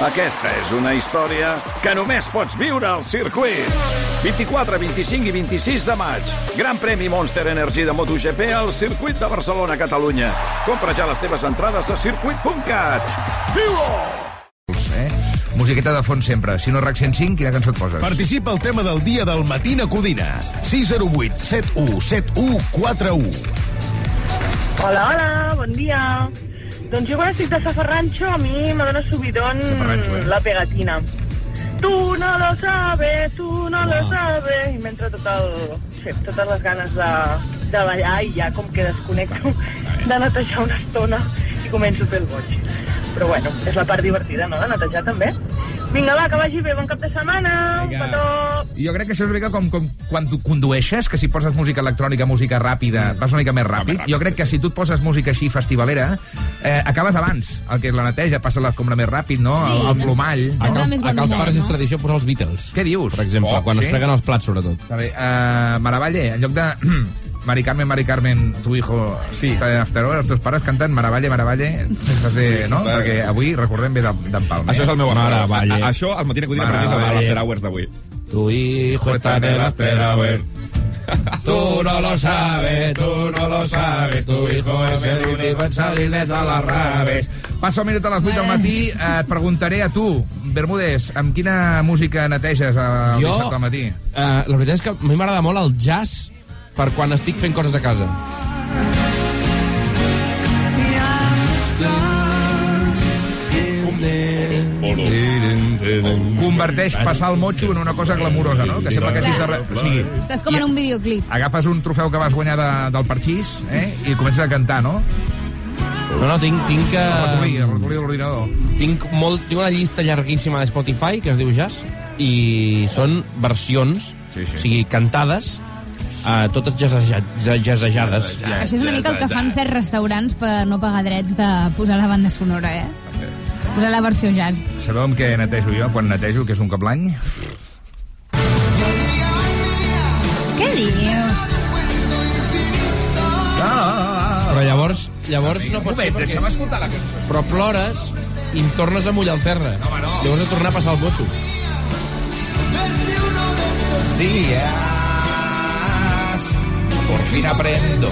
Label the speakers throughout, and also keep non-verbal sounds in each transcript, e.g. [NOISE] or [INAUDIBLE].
Speaker 1: Aquesta és una història que només pots viure al circuit. 24, 25 i 26 de maig. Gran premi Monster Energy de MotoGP al circuit de Barcelona, Catalunya. Compra ja les teves entrades a circuit.cat. Viu-ho!
Speaker 2: Eh? Musiqueta de fons sempre. Si no RAC 105, quina cançó et poses?
Speaker 3: Participa al tema del dia del Matina Codina. 608 71 71 41.
Speaker 4: Hola, hola, bon dia. Doncs jo quan estic de Safarrancho a mi me dona subidón
Speaker 2: Safarrancho, eh?
Speaker 4: la pegatina. Tu no lo sabes, tu no lo sabes. I m'entra tot el, sí, totes les ganes de, de ballar i ja com que desconnecto de netejar una estona i començo a fer el boig. Però bueno, és la part divertida, no?, de netejar també. Vinga, va, que vagi bé, bon cap de setmana, un petó...
Speaker 2: Jo crec que això és una mica com, com quan tu condueixes, que si poses música electrònica, música ràpida, vas una mica més ràpid. Jo crec que si tu et poses música així festivalera, eh, acabes abans. El que és la neteja, passa l'escombra més ràpid, no?
Speaker 5: Sí,
Speaker 2: el, el
Speaker 5: no-
Speaker 2: plomall.
Speaker 6: A
Speaker 5: més
Speaker 6: Cal, a
Speaker 5: humor,
Speaker 6: Pares
Speaker 5: no?
Speaker 6: és tradició posar els Beatles.
Speaker 2: Què dius?
Speaker 6: Per exemple,
Speaker 2: Oh,
Speaker 6: quan
Speaker 2: sí?
Speaker 6: es freguen els plats, sobretot.
Speaker 2: Uh, Maravalle, en lloc de... [CLEARS THROAT] Mari Carmen, Mari Carmen, tu hijo sí. està en After Hours, els teus pares canten Maravalle, Maravalle, sense ser, no?
Speaker 7: està-
Speaker 2: Perquè avui recordem bé d'en d'en Palme.
Speaker 7: Això és el meu after a- Això, el mi és el
Speaker 6: Mare,
Speaker 7: l'after hours d'avui.
Speaker 6: Tu hijo está en el after hour. Tú no lo sabes, tú no lo sabes, tu hijo es el único en salir de todas las raves.
Speaker 2: Passa el minut a les 8 del matí, eh, et preguntaré a tu, Bermúdez, amb quina música neteges el
Speaker 6: Jo-
Speaker 2: dissabte al matí?
Speaker 6: Uh, la veritat és que a mi m'agrada molt el jazz per quan estic fent coses a casa.
Speaker 2: Converteix passar el motxo en una cosa glamurosa, no? Que sembla que hagis de... Re... O sigui,
Speaker 5: Estàs com en un videoclip.
Speaker 2: agafes un trofeu que vas guanyar de, del parxís eh? i comences a cantar, no?
Speaker 6: No, no, tinc, tinc,
Speaker 2: El ratolí, el ratolí de l'ordinador.
Speaker 6: tinc, molt, tinc una llista llarguíssima de Spotify que es diu Jazz i són versions,
Speaker 2: Sí, sí.
Speaker 6: o sigui, cantades, uh, totes jazzeja- jazzejades.
Speaker 5: Això és una mica el que fan certs restaurants per no pagar drets de posar la banda sonora, eh? Posar la versió jazz.
Speaker 2: Sabeu amb què netejo jo quan netejo, que és un cop l'any?
Speaker 5: Què dius?
Speaker 6: Però llavors, llavors no
Speaker 2: Un
Speaker 6: pot ser
Speaker 2: moment,
Speaker 6: perquè...
Speaker 2: deixa'm escoltar la cançó.
Speaker 6: Però plores i em tornes a mullar el terra.
Speaker 2: No, home, no.
Speaker 6: Llavors he tornar a passar el bosso.
Speaker 2: días por fin aprendo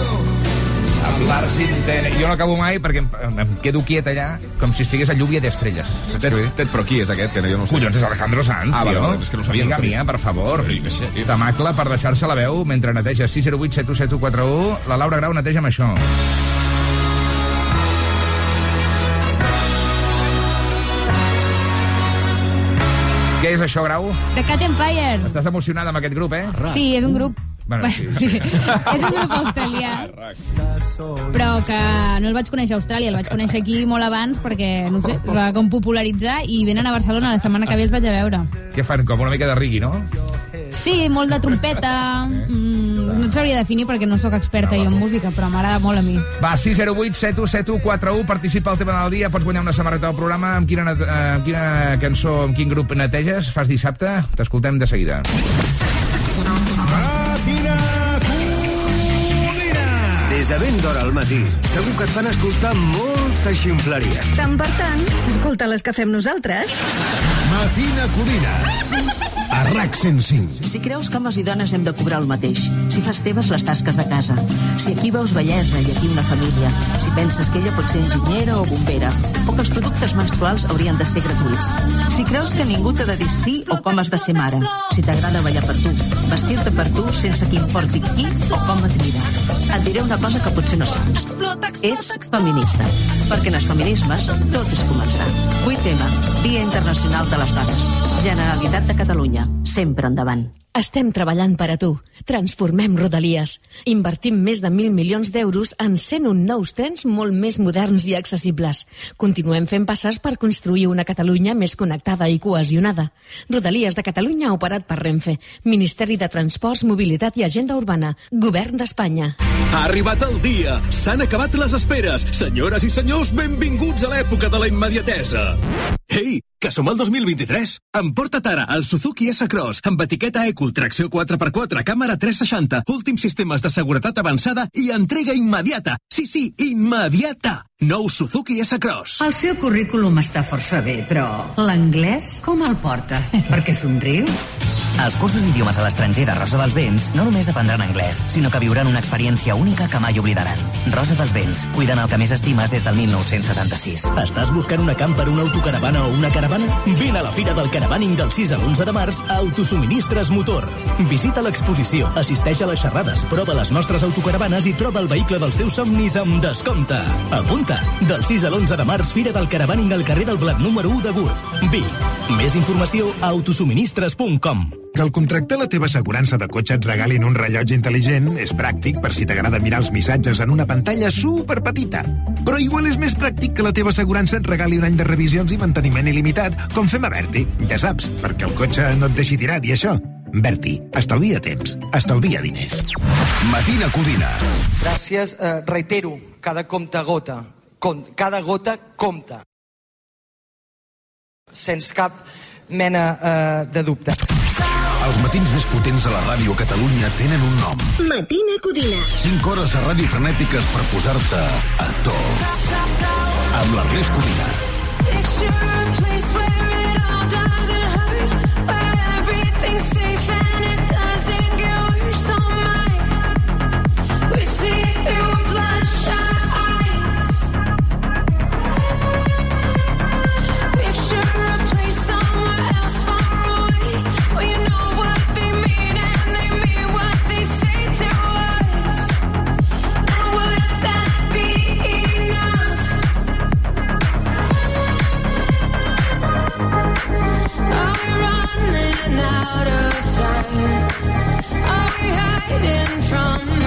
Speaker 2: a hablar sin tener... Jo no acabo mai perquè em, em quedo quiet allà com si estigués a lluvia d'estrelles.
Speaker 7: Tet, però qui és aquest? Que no, jo no ho sé.
Speaker 2: Collons, és Alejandro Sanz,
Speaker 7: Ah,
Speaker 2: tio.
Speaker 7: vale, és que no ho sabia, no
Speaker 2: Amiga
Speaker 7: sabia.
Speaker 2: mia, per favor.
Speaker 7: Sí, que sí.
Speaker 2: Tamacle per deixar-se la veu mentre neteja 608 7141. La Laura Grau neteja amb això. Què és això, Grau?
Speaker 5: The Cat Empire.
Speaker 2: Estàs emocionada amb aquest grup, eh?
Speaker 5: Sí, és un grup...
Speaker 2: Bueno, sí, sí. [LAUGHS]
Speaker 5: és un grup australià, però que no el vaig conèixer a Austràlia, el vaig conèixer aquí molt abans perquè, no sé, es va com popularitzar i venen a Barcelona la setmana que ve els vaig a veure.
Speaker 2: Què fan? Com una mica de rigui, no?
Speaker 5: Sí, molt de trompeta, mm, no et sabria definir perquè no sóc experta jo en música, però m'agrada molt a mi.
Speaker 2: Va, 608 717141, participa al tema del dia, pots guanyar una samarreta del programa. Amb quina, eh, amb quina cançó, amb quin grup neteges fas dissabte? T'escoltem de seguida.
Speaker 8: Des de ben d'hora al matí, segur que et fan escoltar moltes ximpleries.
Speaker 9: Tant per tant, escolta les que fem nosaltres.
Speaker 3: Matina Codina. A RAC 105.
Speaker 10: Si creus que homes i dones hem de cobrar el mateix, si fas teves les tasques de casa, si aquí veus bellesa i aquí una família, si penses que ella pot ser enginyera o bombera, o que els productes menstruals haurien de ser gratuïts, si creus que ningú t'ha de dir sí o com has de ser mare, si t'agrada ballar per tu, vestir-te per tu sense que importi qui o com et mira. Et diré una cosa que potser no saps. Ets feminista, perquè en els feminismes tot és començar. 8M, Dia Internacional de les Dones. Generalitat de Catalunya, sempre endavant.
Speaker 11: Estem treballant per a tu. Transformem Rodalies. Invertim més de 1.000 milions d'euros en 101 nous trens molt més moderns i accessibles. Continuem fent passes per construir una Catalunya més connectada i cohesionada. Rodalies de Catalunya operat per Renfe. Ministeri de Transports, Mobilitat i Agenda Urbana. Govern d'Espanya.
Speaker 12: Ha arribat el dia. S'han acabat les esperes. Senyores i senyors, benvinguts a l'època de la immediatesa.
Speaker 13: Ei, que som al 2023. Emporta't ara el Suzuki S-Cross amb etiqueta Eco, tracció 4x4, càmera 360, últims sistemes de seguretat avançada i entrega immediata. Sí, sí, immediata. Nou Suzuki S-Cross.
Speaker 14: El seu currículum està força bé, però l'anglès com el porta? [LAUGHS] Perquè somriu?
Speaker 15: Als cursos d'idiomes a l'estranger de Rosa dels Vents no només aprendran anglès, sinó que viuran una experiència única que mai oblidaran. Rosa dels Vents, cuidant el que més estimes des del 1976.
Speaker 16: Estàs buscant una camper, una autocaravana o una caravana? Vine a la Fira del Caravaning del 6 a l'11 de març a Autosuministres Motor. Visita l'exposició, assisteix a les xerrades, prova les nostres autocaravanes i troba el vehicle dels teus somnis amb descompte. Apunta! Del 6 a l'11 de març, Fira del Caravaning al carrer del Blat número 1 de Gurb. Vic. Més informació a autosuministres.com.
Speaker 17: Que el contractar la teva assegurança de cotxe et regalin un rellotge intel·ligent és pràctic per si t'agrada mirar els missatges en una pantalla super petita. Però igual és més pràctic que la teva assegurança et regali un any de revisions i manteniment il·limitat, com fem a Berti. Ja saps, perquè el cotxe no et deixi tirat i això. Berti, estalvia temps, estalvia diners.
Speaker 3: Matina Codina.
Speaker 18: Gràcies. Eh, reitero, cada compte gota. Com, cada gota compta. Sens cap mena eh, de dubte.
Speaker 3: Els matins més potents a la ràdio a Catalunya tenen un nom.
Speaker 9: Matina Codina.
Speaker 3: 5 hores de ràdio frenètiques per posar-te a to. Amb l'Ernest Codina.
Speaker 19: Picture a place where it all doesn't hurt, where everything's safe hiding from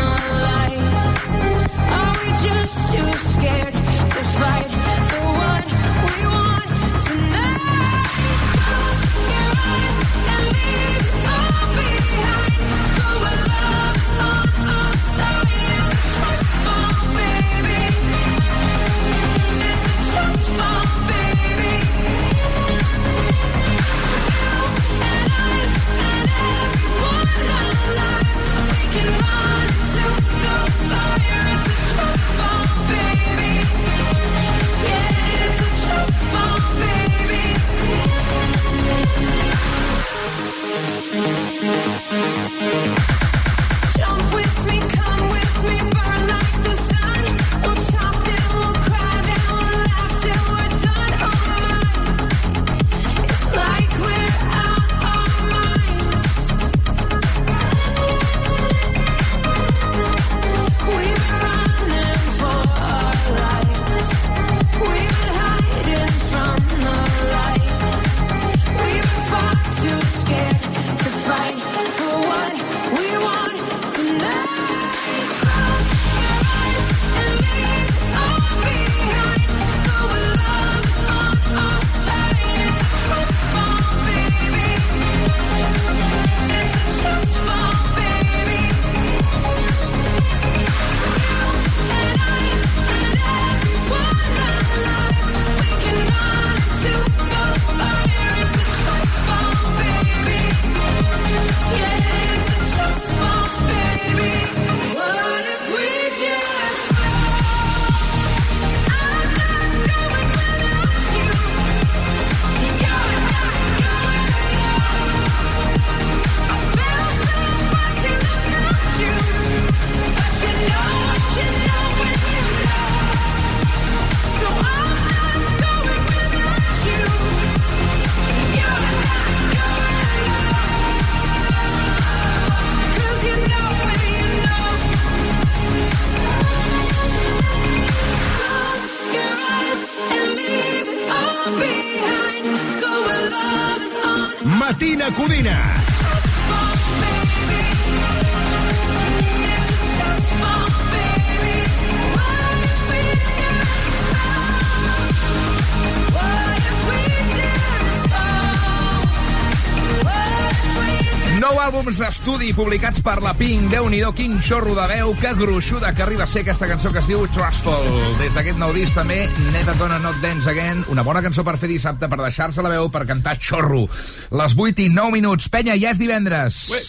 Speaker 2: àlbums d'estudi publicats per la Pink. déu nhi quin xorro de veu, que gruixuda que arriba a ser aquesta cançó que es diu Trustful. Des d'aquest nou disc també, Neta Dona Not Dance Again, una bona cançó per fer dissabte, per deixar-se la veu, per cantar xorro. Les 8 i 9 minuts. Penya, ja és divendres. Ué.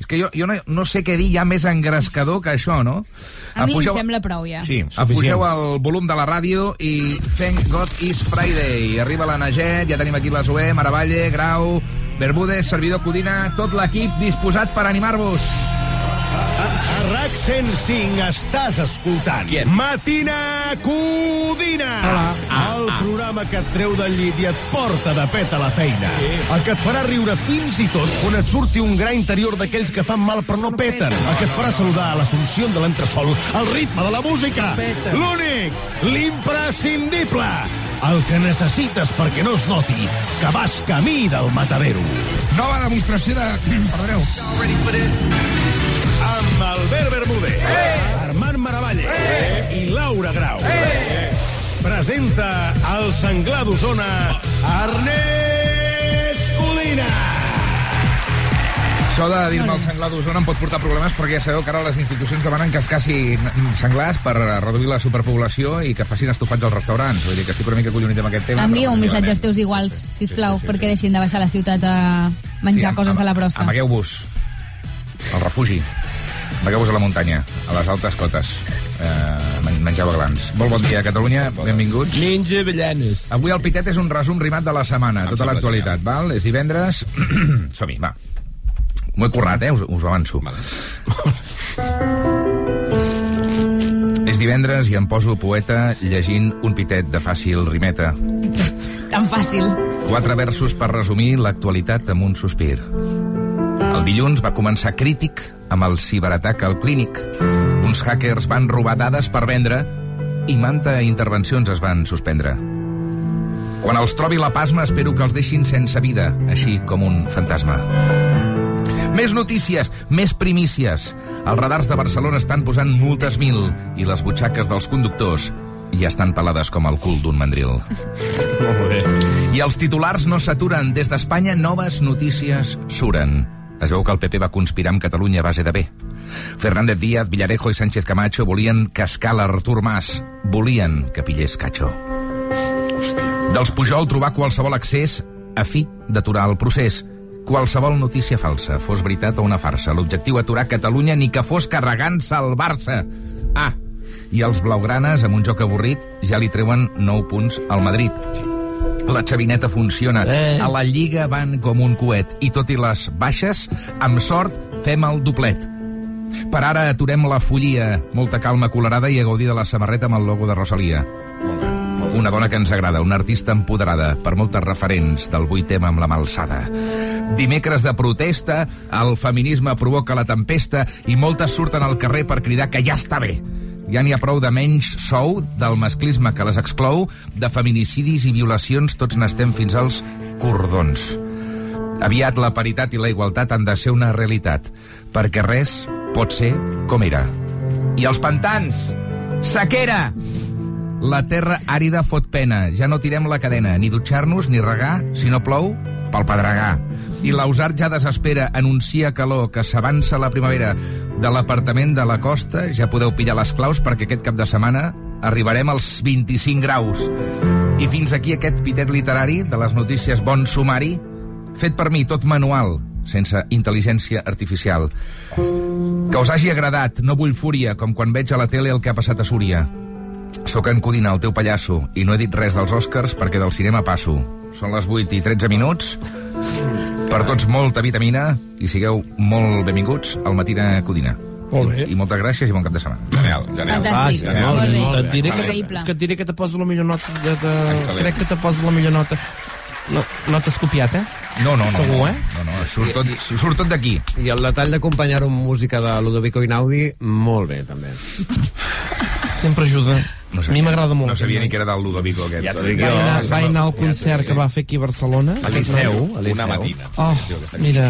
Speaker 2: És que jo, jo no, no sé què dir ja més engrescador que això, no?
Speaker 20: A mi
Speaker 2: Apugeu-
Speaker 20: em sembla prou, ja.
Speaker 2: Sí, apugeu el volum de la ràdio i Thank God is Friday. Arriba la Naget, ja tenim aquí la Zoé, Maravalle, Grau, Bermúdez, servidor Codina, tot l'equip disposat per animar-vos.
Speaker 3: A RAC 105 estàs escoltant Qui Matina Codina. Hola. El programa que et treu del llit i et porta de pet a la feina. El que et farà riure fins i tot quan et surti un gra interior d'aquells que fan mal però no peten. El que et farà saludar a l'assumpció de l'entresol al ritme de la música. L'únic, l'imprescindible el que necessites perquè no es noti que vas camí del matadero.
Speaker 2: Nova demostració de... [CLEARS THROAT] Perdoneu.
Speaker 3: amb Albert Bermúdez, Armand Maravalle i Laura Grau. Presenta el senglar d'Osona, Ernest Codina.
Speaker 2: Això de dir-me el senglar d'Osona em pot portar problemes perquè ja sabeu que ara les institucions demanen que es caci senglars per reduir la superpoblació i que facin estofats als restaurants. Vull dir que estic una mica collonit amb aquest tema.
Speaker 20: Envia un missatge als teus iguals, sisplau, perquè deixin de baixar a la ciutat a menjar coses de la brossa.
Speaker 2: Amagueu-vos al refugi. Amagueu-vos a la muntanya, a les altes cotes. Eh, men- mengeu aglans. Molt bon dia, Catalunya. Benvinguts.
Speaker 6: Menja avellanes.
Speaker 2: Avui el Pitet és un resum rimat de la setmana, tota l'actualitat, val? És divendres... [CLEARS THROAT] Som-hi, va. M'ho he currat, eh? Us, us ho avanço. És divendres i em poso poeta llegint un pitet de fàcil rimeta.
Speaker 20: Tan fàcil.
Speaker 2: Quatre versos per resumir l'actualitat amb un sospir. El dilluns va començar crític amb el ciberatac al clínic. Uns hackers van robar dades per vendre i manta intervencions es van suspendre. Quan els trobi la pasma espero que els deixin sense vida, així com un fantasma. Més notícies, més primícies. Els radars de Barcelona estan posant multes mil i les butxaques dels conductors ja estan pelades com el cul d'un mandril. [LAUGHS]
Speaker 6: Molt bé.
Speaker 2: I els titulars no s'aturen. Des d'Espanya, noves notícies suren. Es veu que el PP va conspirar amb Catalunya a base de bé. Fernández Díaz, Villarejo i Sánchez Camacho volien cascar l'Artur Mas. Volien que pillés Cacho. Dels Pujol trobar qualsevol accés a fi d'aturar el procés. Qualsevol notícia falsa, fos veritat o una farsa. L'objectiu aturar Catalunya ni que fos carregant-se el Barça. Ah, i els blaugranes, amb un joc avorrit, ja li treuen 9 punts al Madrid. La xavineta funciona.
Speaker 6: Eh.
Speaker 2: A la Lliga van com un coet. I tot i les baixes, amb sort, fem el doblet. Per ara aturem la follia, molta calma colorada i a gaudir de la samarreta amb el logo de Rosalia. Una dona que ens agrada, una artista empoderada, per moltes referents del vuit tema amb la malsada. Dimecres de protesta, el feminisme provoca la tempesta i moltes surten al carrer per cridar que ja està bé. Ja n'hi ha prou de menys sou, del masclisme que les exclou, de feminicidis i violacions, tots n'estem fins als cordons. Aviat la paritat i la igualtat han de ser una realitat, perquè res pot ser com era. I els pantans! Sequera! La terra àrida fot pena. Ja no tirem la cadena, ni dutxar-nos, ni regar, si no plou, pel pedregar. I l'Ausart ja desespera, anuncia calor, que s'avança la primavera. De l'apartament de la costa ja podeu pillar les claus perquè aquest cap de setmana arribarem als 25 graus. I fins aquí aquest pitet literari de les notícies Bon Sumari, fet per mi, tot manual, sense intel·ligència artificial. Que us hagi agradat, no vull fúria, com quan veig a la tele el que ha passat a Súria. Soc en Codina, el teu pallasso, i no he dit res dels Oscars perquè del cinema passo. Són les 8 i 13 minuts. Per tots, molta vitamina i sigueu molt benvinguts al Matina Codina.
Speaker 6: Molt bé.
Speaker 2: I moltes gràcies i bon cap de setmana.
Speaker 7: Genial, genial.
Speaker 20: Fantàstic.
Speaker 6: Ah,
Speaker 20: Molt bé.
Speaker 6: Et diré que, que et diré que te poso la millor nota. De, de, crec que te poso la millor nota. No, no t'has copiat, eh?
Speaker 2: No, no, no.
Speaker 6: Segur,
Speaker 2: no,
Speaker 6: eh?
Speaker 2: No, no, surt tot, surt tot d'aquí.
Speaker 21: I el detall d'acompanyar-ho amb música de Ludovico Inaudi, molt bé, també. [LAUGHS]
Speaker 6: Sempre ajuda.
Speaker 2: No
Speaker 6: a mi m'agrada molt.
Speaker 7: No sabia ni que era del Ludovico, aquest.
Speaker 2: Ja
Speaker 6: Vaig
Speaker 2: jo.
Speaker 6: anar, vaig anar al concert que va fer aquí a Barcelona.
Speaker 7: A Liceu, a Liceu. Una matina.
Speaker 6: Oh, mira.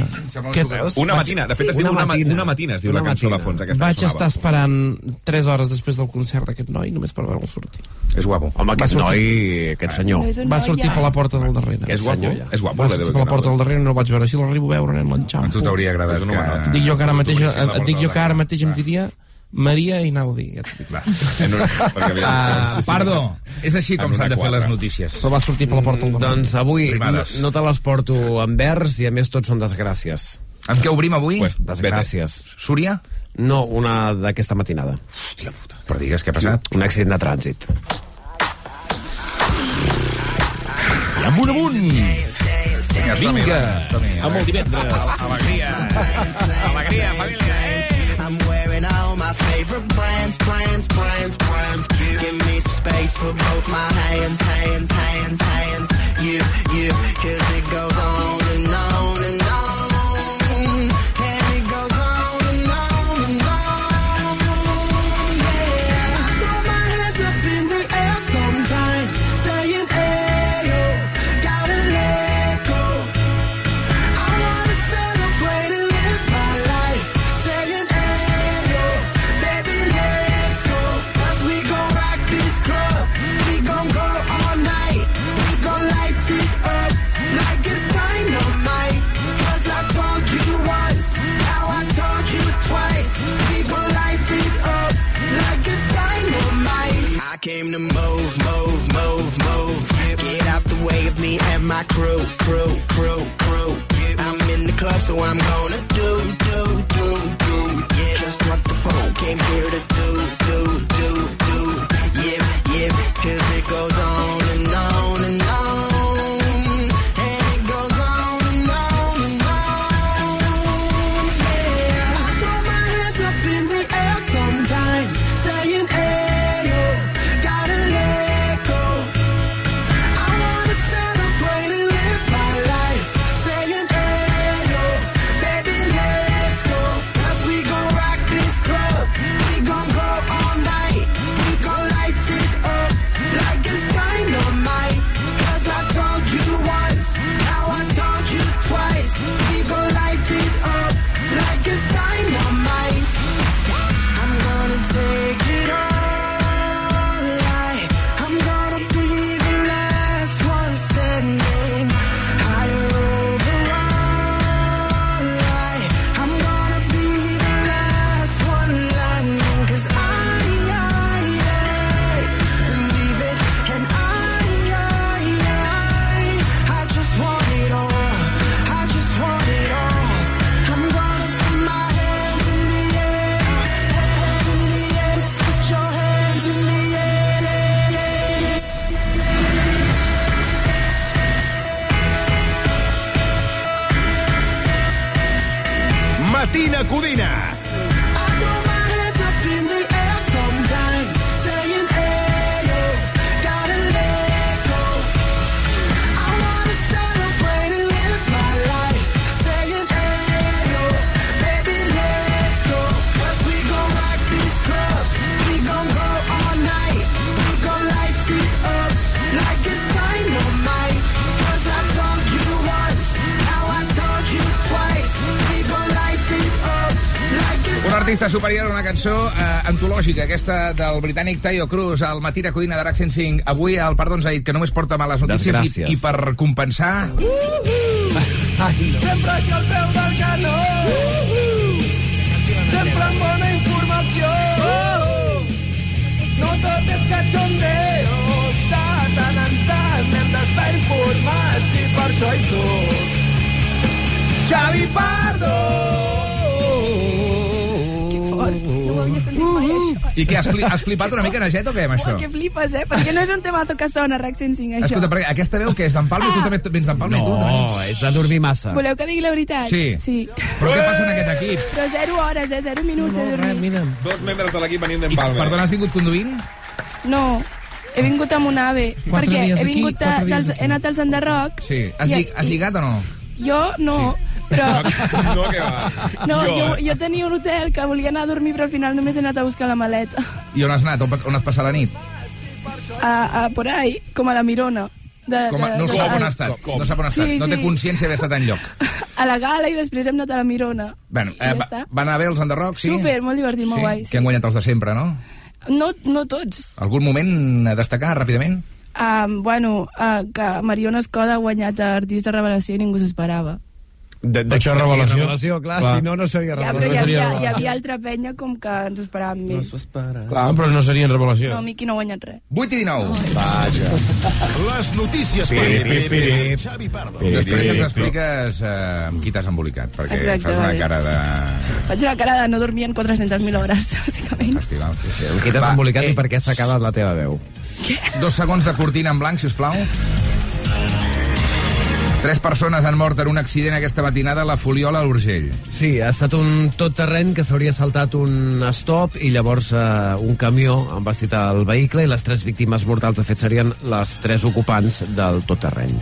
Speaker 7: Que... Una matina, de fet es diu una, ma una matina, es diu la cançó de
Speaker 6: matina.
Speaker 7: fons aquesta.
Speaker 6: Vaig estar esperant 3 hores després del concert d'aquest noi, només per veure'l sortir.
Speaker 7: És guapo.
Speaker 22: Home, aquest
Speaker 6: Va sortir-
Speaker 22: noi, aquest senyor.
Speaker 6: Va sortir per la porta del darrere.
Speaker 7: És guapo, és guapo.
Speaker 6: Va sortir per la porta del darrere no el vaig veure. Si l'arribo a veure, anem l'enxampo.
Speaker 2: A tu t'hauria agradat que...
Speaker 6: Dic jo que ara mateix, dic jo que ara mateix em diria Maria Einaudi. Ja t'ho dic.
Speaker 2: Ah, Pardo, és així com
Speaker 22: En una
Speaker 2: s'han de fer les notícies.
Speaker 6: Però va sortir per la porta del darrere.
Speaker 22: Doncs avui no, no te les porto en vers i a més tots són desgràcies.
Speaker 2: Amb què obrim avui?
Speaker 22: Pues, desgràcies.
Speaker 2: Súria?
Speaker 22: No, una d'aquesta matinada.
Speaker 2: Hòstia puta. Però digues què ha passat.
Speaker 22: Un accident de trànsit.
Speaker 6: I amunt, amunt!
Speaker 2: Vinga,
Speaker 6: Vinga,
Speaker 2: va, som-hi.
Speaker 6: amb el divendres.
Speaker 2: Alegria,
Speaker 23: so I'm
Speaker 2: artista superior una cançó eh, antològica, aquesta del britànic Tayo Cruz, al Codina de RAC 105. Avui el Perdó ens ha dit que només porta males notícies
Speaker 22: Desgràcies.
Speaker 2: i, i per compensar...
Speaker 23: Sempre aquí al peu del canó. Sempre amb bona informació. No tot és cachondeo. De tant en tant hem d'estar informats i per això hi soc. Xavi Pardo!
Speaker 2: I què, has, fli has flipat una mica, Naget, o què, amb això?
Speaker 24: Oh, que flipes, eh? Perquè no és un temazo que sona a RAC 105, això.
Speaker 2: Escolta, perquè aquesta veu que és d'en Palma i tu també vens d'en Palma i tu també.
Speaker 22: No, és de dormir massa.
Speaker 24: Voleu que digui la veritat?
Speaker 2: Sí.
Speaker 24: Sí.
Speaker 2: Però què passa en aquest equip?
Speaker 24: Però zero hores, eh? Zero minuts de dormir.
Speaker 7: Dos membres de l'equip venint d'en
Speaker 2: I,
Speaker 7: Palma.
Speaker 2: perdona, has vingut conduint?
Speaker 24: No, he vingut amb un ave.
Speaker 2: Quatre
Speaker 24: perquè
Speaker 2: dies
Speaker 24: he,
Speaker 2: aquí,
Speaker 24: vingut
Speaker 2: quatre dies
Speaker 24: dels,
Speaker 2: aquí.
Speaker 24: he anat als Enderroc.
Speaker 2: Sí. Has,
Speaker 24: I-
Speaker 2: llig has lligat o no?
Speaker 24: Jo no, Però...
Speaker 7: No, que va.
Speaker 24: No,
Speaker 7: Jo,
Speaker 24: jo,
Speaker 7: eh?
Speaker 24: jo tenia un hotel que volia anar a dormir, però al final només he anat a buscar la maleta.
Speaker 2: I on has anat? On, on has passat la nit?
Speaker 24: A, a, por ahí, com a la Mirona. De,
Speaker 2: Com a,
Speaker 24: de,
Speaker 2: no
Speaker 24: de,
Speaker 2: sap on
Speaker 24: de-
Speaker 2: ha estat. No sap on ha
Speaker 24: Sí,
Speaker 2: estat. No té
Speaker 24: sí.
Speaker 2: consciència d'haver estat enlloc. [LAUGHS]
Speaker 24: A la gala i després hem anat a la Mirona.
Speaker 2: Bueno,
Speaker 24: I ja
Speaker 2: eh, va, van anar bé els Enderroc, sí?
Speaker 24: Super, molt divertit, molt guai.
Speaker 2: Que han guanyat els de sempre, no?
Speaker 24: No, no tots.
Speaker 2: Algun moment a destacar, ràpidament?
Speaker 24: Um, bueno, uh, que Mariona Escoda ha guanyat a Artista Revelació i ningú s'esperava.
Speaker 22: De,
Speaker 21: de Això revelació.
Speaker 22: revelació, clar,
Speaker 21: Clar.
Speaker 22: si no, no seria
Speaker 24: Ja,
Speaker 22: revelació.
Speaker 24: però hi havia, hi havia altra penya com que ens ho esperàvem més.
Speaker 21: Clar, però no seria en revelació.
Speaker 24: No, Miqui no ha guanyat res.
Speaker 2: 8 i 19.
Speaker 3: Vaja. Les notícies per. Xavi Pardo.
Speaker 2: Després ens expliques eh, amb qui t'has embolicat, perquè
Speaker 24: Exacte,
Speaker 2: fas una
Speaker 24: vale.
Speaker 2: cara de...
Speaker 24: Faig una cara de no dormir en 400.000 hores, [LAUGHS] bàsicament.
Speaker 2: Festival. Sí, sí.
Speaker 22: Amb qui t'has embolicat
Speaker 2: eh,
Speaker 22: i per què s'ha acabat la teva veu?
Speaker 2: Dos segons de cortina en blanc, si us plau. Tres persones han mort en un accident aquesta matinada a la Foliola a l'Urgell.
Speaker 22: Sí, ha estat un tot terreny que s'hauria saltat un stop i llavors eh, un camió ha embastit el vehicle i les tres víctimes mortals, de fet, serien les tres ocupants del tot terreny.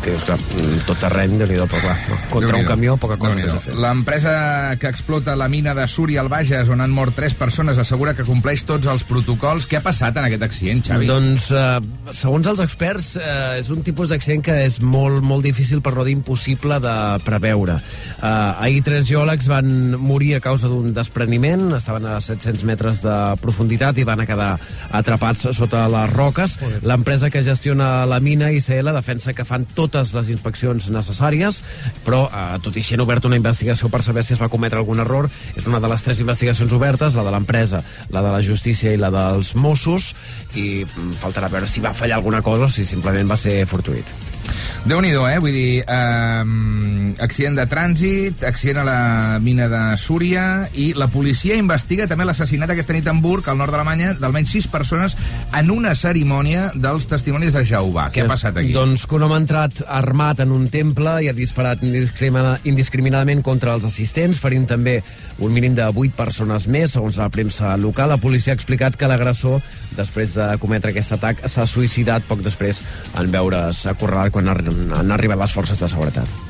Speaker 22: Que és que mm, tot terreny, déu nhi però clar, no, contra un camió poca cosa més a fer.
Speaker 2: L'empresa que explota la mina de Súria al Bages, on han mort tres persones, assegura que compleix tots els protocols. Què ha passat en aquest accident, Xavi?
Speaker 22: Doncs, eh, segons els experts, eh, és un tipus d'accident que és molt, molt difícil, per no dir impossible, de preveure. Eh, ahir tres geòlegs van morir a causa d'un despreniment, estaven a 700 metres de profunditat i van a quedar atrapats sota les roques. L'empresa que gestiona la mina, ICL, defensa que fan totes les inspeccions necessàries, però eh, tot i així han obert una investigació per saber si es va cometre algun error. És una de les tres investigacions obertes, la de l'empresa, la de la justícia i la dels Mossos, i mm, faltarà veure si va fallar alguna cosa o si simplement va ser fortuït.
Speaker 2: Déu nhi eh? Vull dir, eh, accident de trànsit, accident a la mina de Súria, i la policia investiga també l'assassinat aquesta nit a Hamburg, al nord d'Alemanya, d'almenys sis persones en una cerimònia dels testimonis de Jehovà. Què ha passat aquí?
Speaker 22: Doncs que un home ha entrat armat en un temple i ha disparat indiscrimina indiscriminadament contra els assistents, ferint també un mínim de 8 persones més, segons la premsa local. La policia ha explicat que l'agressor, després de cometre aquest atac, s'ha suïcidat poc després en veure's acorralat quan han han arribat les forces de seguretat.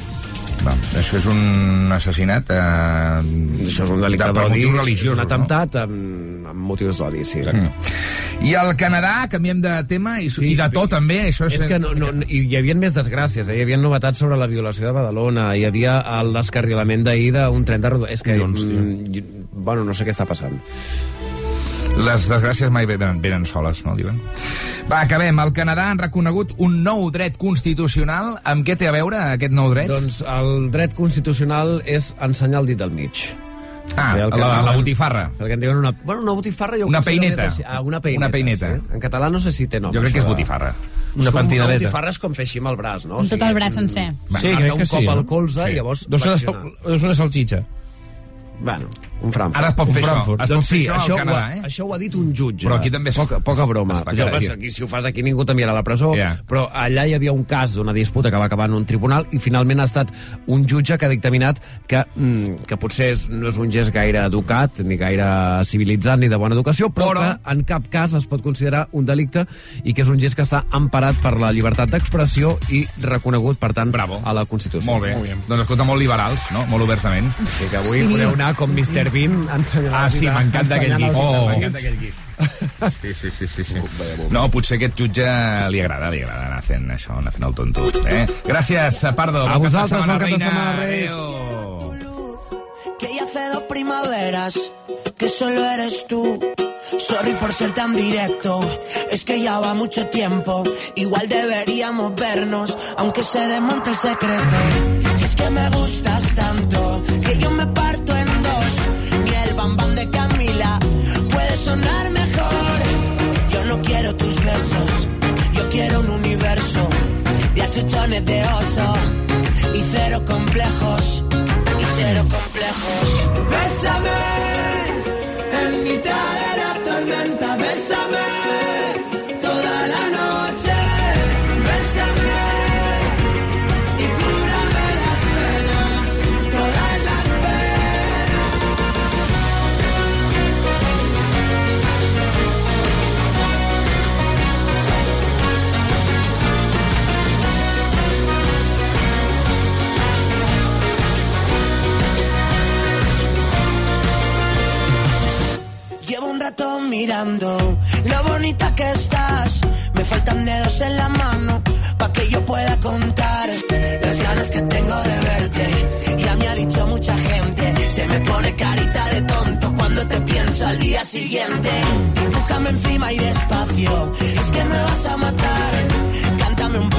Speaker 2: Va, això és un assassinat... Eh,
Speaker 22: Això és un delicte
Speaker 2: de,
Speaker 22: d'odi,
Speaker 2: motius
Speaker 22: és
Speaker 2: religiosos,
Speaker 22: un atemptat amb, amb motius d'odi, sí.
Speaker 2: No? I al Canadà, canviem de tema, i, sí, i de to també, això és...
Speaker 22: És que no, no, hi havia més desgràcies, eh? hi havia novetats sobre la violació de Badalona, hi havia el descarrilament d'ahir d'un tren de rodó... És que,
Speaker 2: Collons,
Speaker 22: mm, bueno, no sé què està passant.
Speaker 2: Les desgràcies mai venen, venen soles, no, diuen? Va, acabem. Al Canadà han reconegut un nou dret constitucional. Amb què té a veure aquest nou dret?
Speaker 22: Doncs el dret constitucional és ensenyar el dit del mig.
Speaker 2: Ah,
Speaker 22: Sí, el que
Speaker 2: la, la botifarra.
Speaker 22: El que en diuen una... Bueno, una botifarra... Jo
Speaker 2: Una peineta.
Speaker 22: més així. Ah, una peineta.
Speaker 2: Una peineta.
Speaker 22: Sí. En català no sé si té nom.
Speaker 2: Jo crec que és botifarra.
Speaker 22: Una,
Speaker 21: Una pentinadeta.
Speaker 22: Una botifarra és com fer així amb el braç, no?
Speaker 20: Amb tot el braç sencer.
Speaker 21: Sí, crec
Speaker 22: un
Speaker 21: que
Speaker 22: cop
Speaker 21: sí,
Speaker 22: al
Speaker 21: no?
Speaker 22: colze
Speaker 21: Sí.
Speaker 22: i llavors flexionar.
Speaker 21: una, ser una salxitxa.
Speaker 22: Bueno, un Frankfurt.
Speaker 2: Ara es pot
Speaker 22: un
Speaker 2: fer això.
Speaker 22: Frankfurt.
Speaker 2: Es pot
Speaker 22: doncs
Speaker 2: fer
Speaker 22: sí,
Speaker 2: això al
Speaker 22: això,
Speaker 2: Canadà,
Speaker 22: ho ha,
Speaker 2: eh?
Speaker 22: això ho ha dit un jutge.
Speaker 2: Però aquí també es-
Speaker 22: Poca, poca broma.
Speaker 2: es dia.
Speaker 22: aquí, si ho fas aquí ningú t'enviarà a la presó,
Speaker 2: Ja.
Speaker 22: però allà hi havia un cas d'una disputa que va acabar en un tribunal i finalment ha estat un jutge que ha dictaminat que, mm, que potser és, no és un gest gaire educat, ni gaire civilitzat, ni de bona educació, però,
Speaker 2: Però-
Speaker 22: que en cap cas es pot considerar un delicte i que és un gest que està emparat per la llibertat d'expressió i reconegut, per tant,
Speaker 2: Bravo.
Speaker 22: a la Constitució.
Speaker 2: Molt bé. Doncs escolta, molt liberals, no? Molt obertament.
Speaker 22: Sí, que avui
Speaker 20: Sí.
Speaker 22: podeu anar com Mr. Bean ensenyant
Speaker 2: Ah, sí, m'encanta aquell gif. Oh, m'encanta aquell gif. Sí, sí, sí, sí, sí. No, potser aquest jutge li agrada, li agrada anar fent això, anar fent el tonto. Eh? Gràcies, Pardo.
Speaker 22: A vosaltres, bon cap de
Speaker 2: reina.
Speaker 22: setmana, Reis.
Speaker 23: Que ya hace dos primaveras que solo eres tú. Sorry por ser tan directo, es que ya va mucho tiempo. Igual deberíamos vernos, aunque se desmonte el secreto. Y es que me gustas tanto, que yo me parto bambán de Camila puede sonar mejor. Yo no quiero tus besos, yo quiero un universo de achuchones de oso y cero complejos. Y cero complejos. Bésame mirando lo bonita que estás. Me faltan dedos en la mano pa' que yo pueda contar las ganas que tengo de verte. Ya me ha dicho mucha gente, se me pone carita de tonto cuando te pienso al día siguiente. Dibújame encima y despacio, es que me vas a matar. Cántame un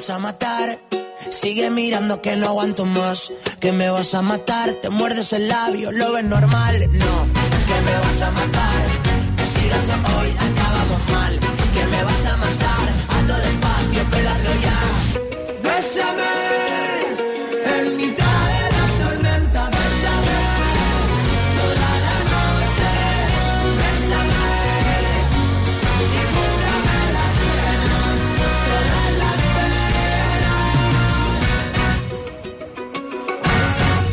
Speaker 23: vas a matar. Sigue mirando que no aguanto más. Que me vas a matar. Te muerdes el labio, lo ves normal. No, que me vas a matar.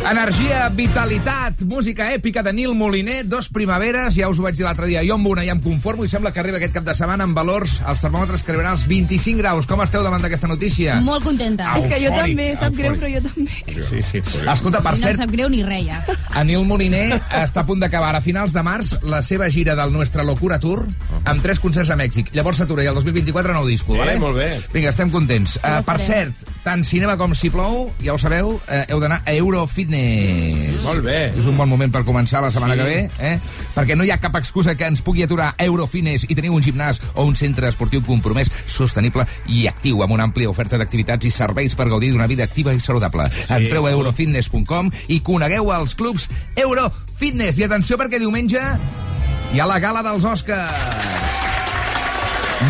Speaker 2: Energia, vitalitat, música èpica de Nil Moliner, dos primaveres, ja us ho vaig dir l'altre dia, jo amb una ja em conformo i sembla que arriba aquest cap de setmana amb valors, els termòmetres que arribaran als 25 graus. Com esteu davant d'aquesta notícia?
Speaker 20: Molt contenta.
Speaker 24: És que jo
Speaker 2: Eufòric,
Speaker 24: també, sap greu,
Speaker 2: eufòric.
Speaker 24: però jo també.
Speaker 2: Sí, sí. Escolta, per
Speaker 20: no em
Speaker 2: cert,
Speaker 20: sap greu ni res, ja.
Speaker 2: Anil Moliner [LAUGHS] està a punt d'acabar a finals de març la seva gira del Nuestra Locura Tour amb tres concerts a Mèxic. Llavors s'atura i el 2024 nou disco,
Speaker 6: Eh,
Speaker 2: vale?
Speaker 6: molt bé.
Speaker 2: Vinga, estem contents. Uh, per
Speaker 6: estarem.
Speaker 2: cert, tant cinema com si plou, ja ho sabeu, uh, heu d'anar a Eurofitness.
Speaker 6: Molt bé.
Speaker 2: És un bon moment per començar la setmana
Speaker 6: Sí.
Speaker 2: que ve, eh? perquè no hi ha cap excusa que ens pugui aturar a Eurofitness i teniu un gimnàs o un centre esportiu compromès, sostenible i actiu, amb una àmplia oferta d'activitats i serveis per gaudir d'una vida activa i saludable. Entreu a eurofitness.com i conegueu els clubs Eurofitness. I atenció perquè diumenge hi ha la gala dels Oscars.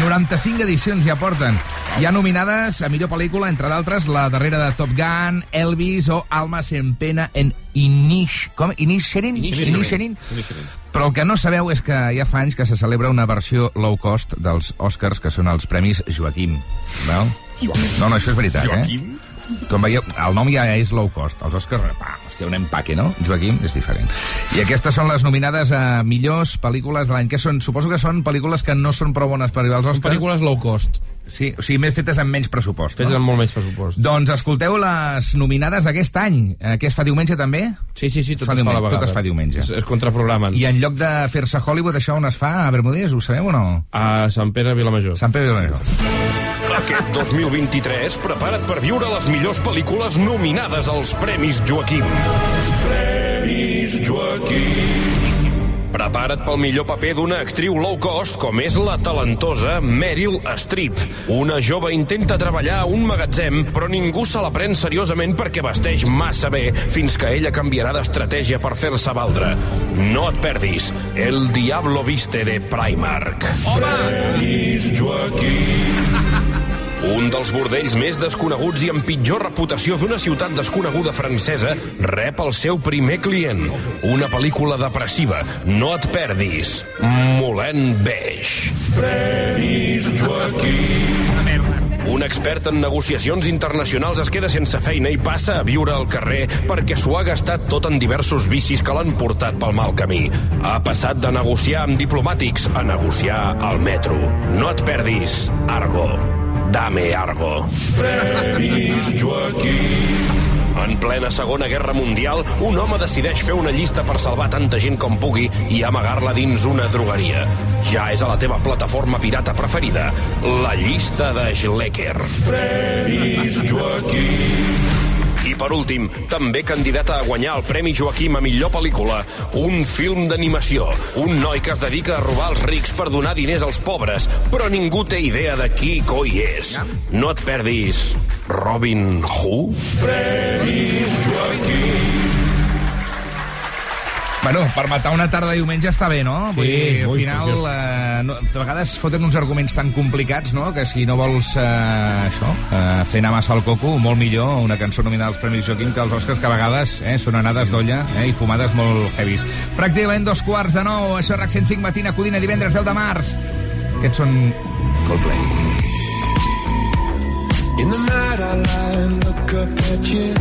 Speaker 2: 95 edicions ja porten. Hi ha nominades a millor pel·lícula, entre d'altres, la darrera de Top Gun, Elvis o Almas en pena en Inish... Com? Inisherin? Inisherin? Però el que no sabeu és que ja fa anys que se celebra una versió low cost dels Oscars, que són els Premis Joaquim. Veu? No, no, això és veritat,
Speaker 7: Joaquim?
Speaker 2: eh? Com veieu, el nom ja és low cost. Els Oscars, pa, hòstia, un empaque, no? Joaquim és diferent. I aquestes són les nominades a millors pel·lícules de l'any. Que són? Suposo que són pel·lícules que no són prou bones per arribar als Oscars.
Speaker 21: Pel·lícules low cost.
Speaker 2: Sí, o sigui, més fetes amb menys pressupost.
Speaker 21: Fetes
Speaker 2: no?
Speaker 21: amb molt menys pressupost.
Speaker 2: Doncs escolteu les nominades d'aquest any. Eh, què es fa diumenge, també?
Speaker 21: Sí, sí, sí, tot
Speaker 2: es fa
Speaker 21: es fa a la
Speaker 2: diumenge,
Speaker 21: vegada.
Speaker 2: Tot es fa diumenge.
Speaker 21: Es, es contraprogramen.
Speaker 2: I en lloc de fer-se a Hollywood, això on es fa? A Bermúdez, ho sabeu o no?
Speaker 21: A Sant Pere Vilamajor.
Speaker 2: Sant Pere Vilamajor.
Speaker 25: Aquest 2023, prepara't per viure les millors pel·lícules nominades als Premis Joaquim. Premis Joaquim. Prepara't pel millor paper d'una actriu low cost com és la talentosa Meryl Streep. Una jove intenta treballar a un magatzem, però ningú se la pren seriosament perquè vesteix massa bé fins que ella canviarà d'estratègia per fer-se valdre. No et perdis El Diablo Viste de Primark. Premis Joaquim. [LAUGHS] Un dels bordells més desconeguts i amb pitjor reputació d'una ciutat desconeguda francesa rep el seu primer client. Una pel·lícula depressiva. No et perdis. Moulin Beige. Premis Joaquim. Un expert en negociacions internacionals es queda sense feina i passa a viure al carrer perquè s'ho ha gastat tot en diversos vicis que l'han portat pel mal camí. Ha passat de negociar amb diplomàtics a negociar al metro. No et perdis. Argo. Dame Argo. Premis Joaquim. En plena Segona Guerra Mundial, un home decideix fer una llista per salvar tanta gent com pugui i amagar-la dins una drogueria. Ja és a la teva plataforma pirata preferida, la llista de Schlecker. Premis Joaquim. Per últim, també candidata a guanyar el Premi Joaquim a millor pel·lícula, un film d'animació. Un noi que es dedica a robar els rics per donar diners als pobres, però ningú té idea de qui coi és. No et perdis Robin Hood. Premis Joaquim.
Speaker 2: Bueno, per matar una tarda de diumenge està bé, no? Vull
Speaker 6: Sí,
Speaker 2: dir, al
Speaker 6: ui,
Speaker 2: final, eh, no, de vegades foten uns arguments tan complicats, no?, que si no vols, eh, això, eh, fer anar massa al coco, molt millor una cançó nominada als Premis Joaquim que els Oscars, que a vegades eh, són anades d'olla eh, i fumades molt heavies. Pràcticament dos quarts de nou, això és RAC 105 matina, Codina, divendres 10 de març. Aquests són Coldplay.
Speaker 19: In the night I lie and look up at you.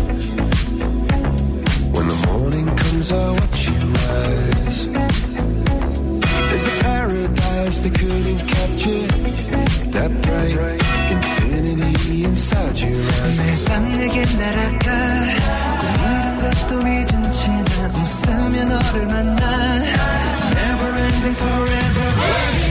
Speaker 19: When the morning comes, I watch you rise. There's a paradise they couldn't capture. That bright infinity inside your eyes.
Speaker 23: 매일 밤 내게 날아가 꿈이란 것도 잊은 채 난 웃으며 너를 만나 Never ending forever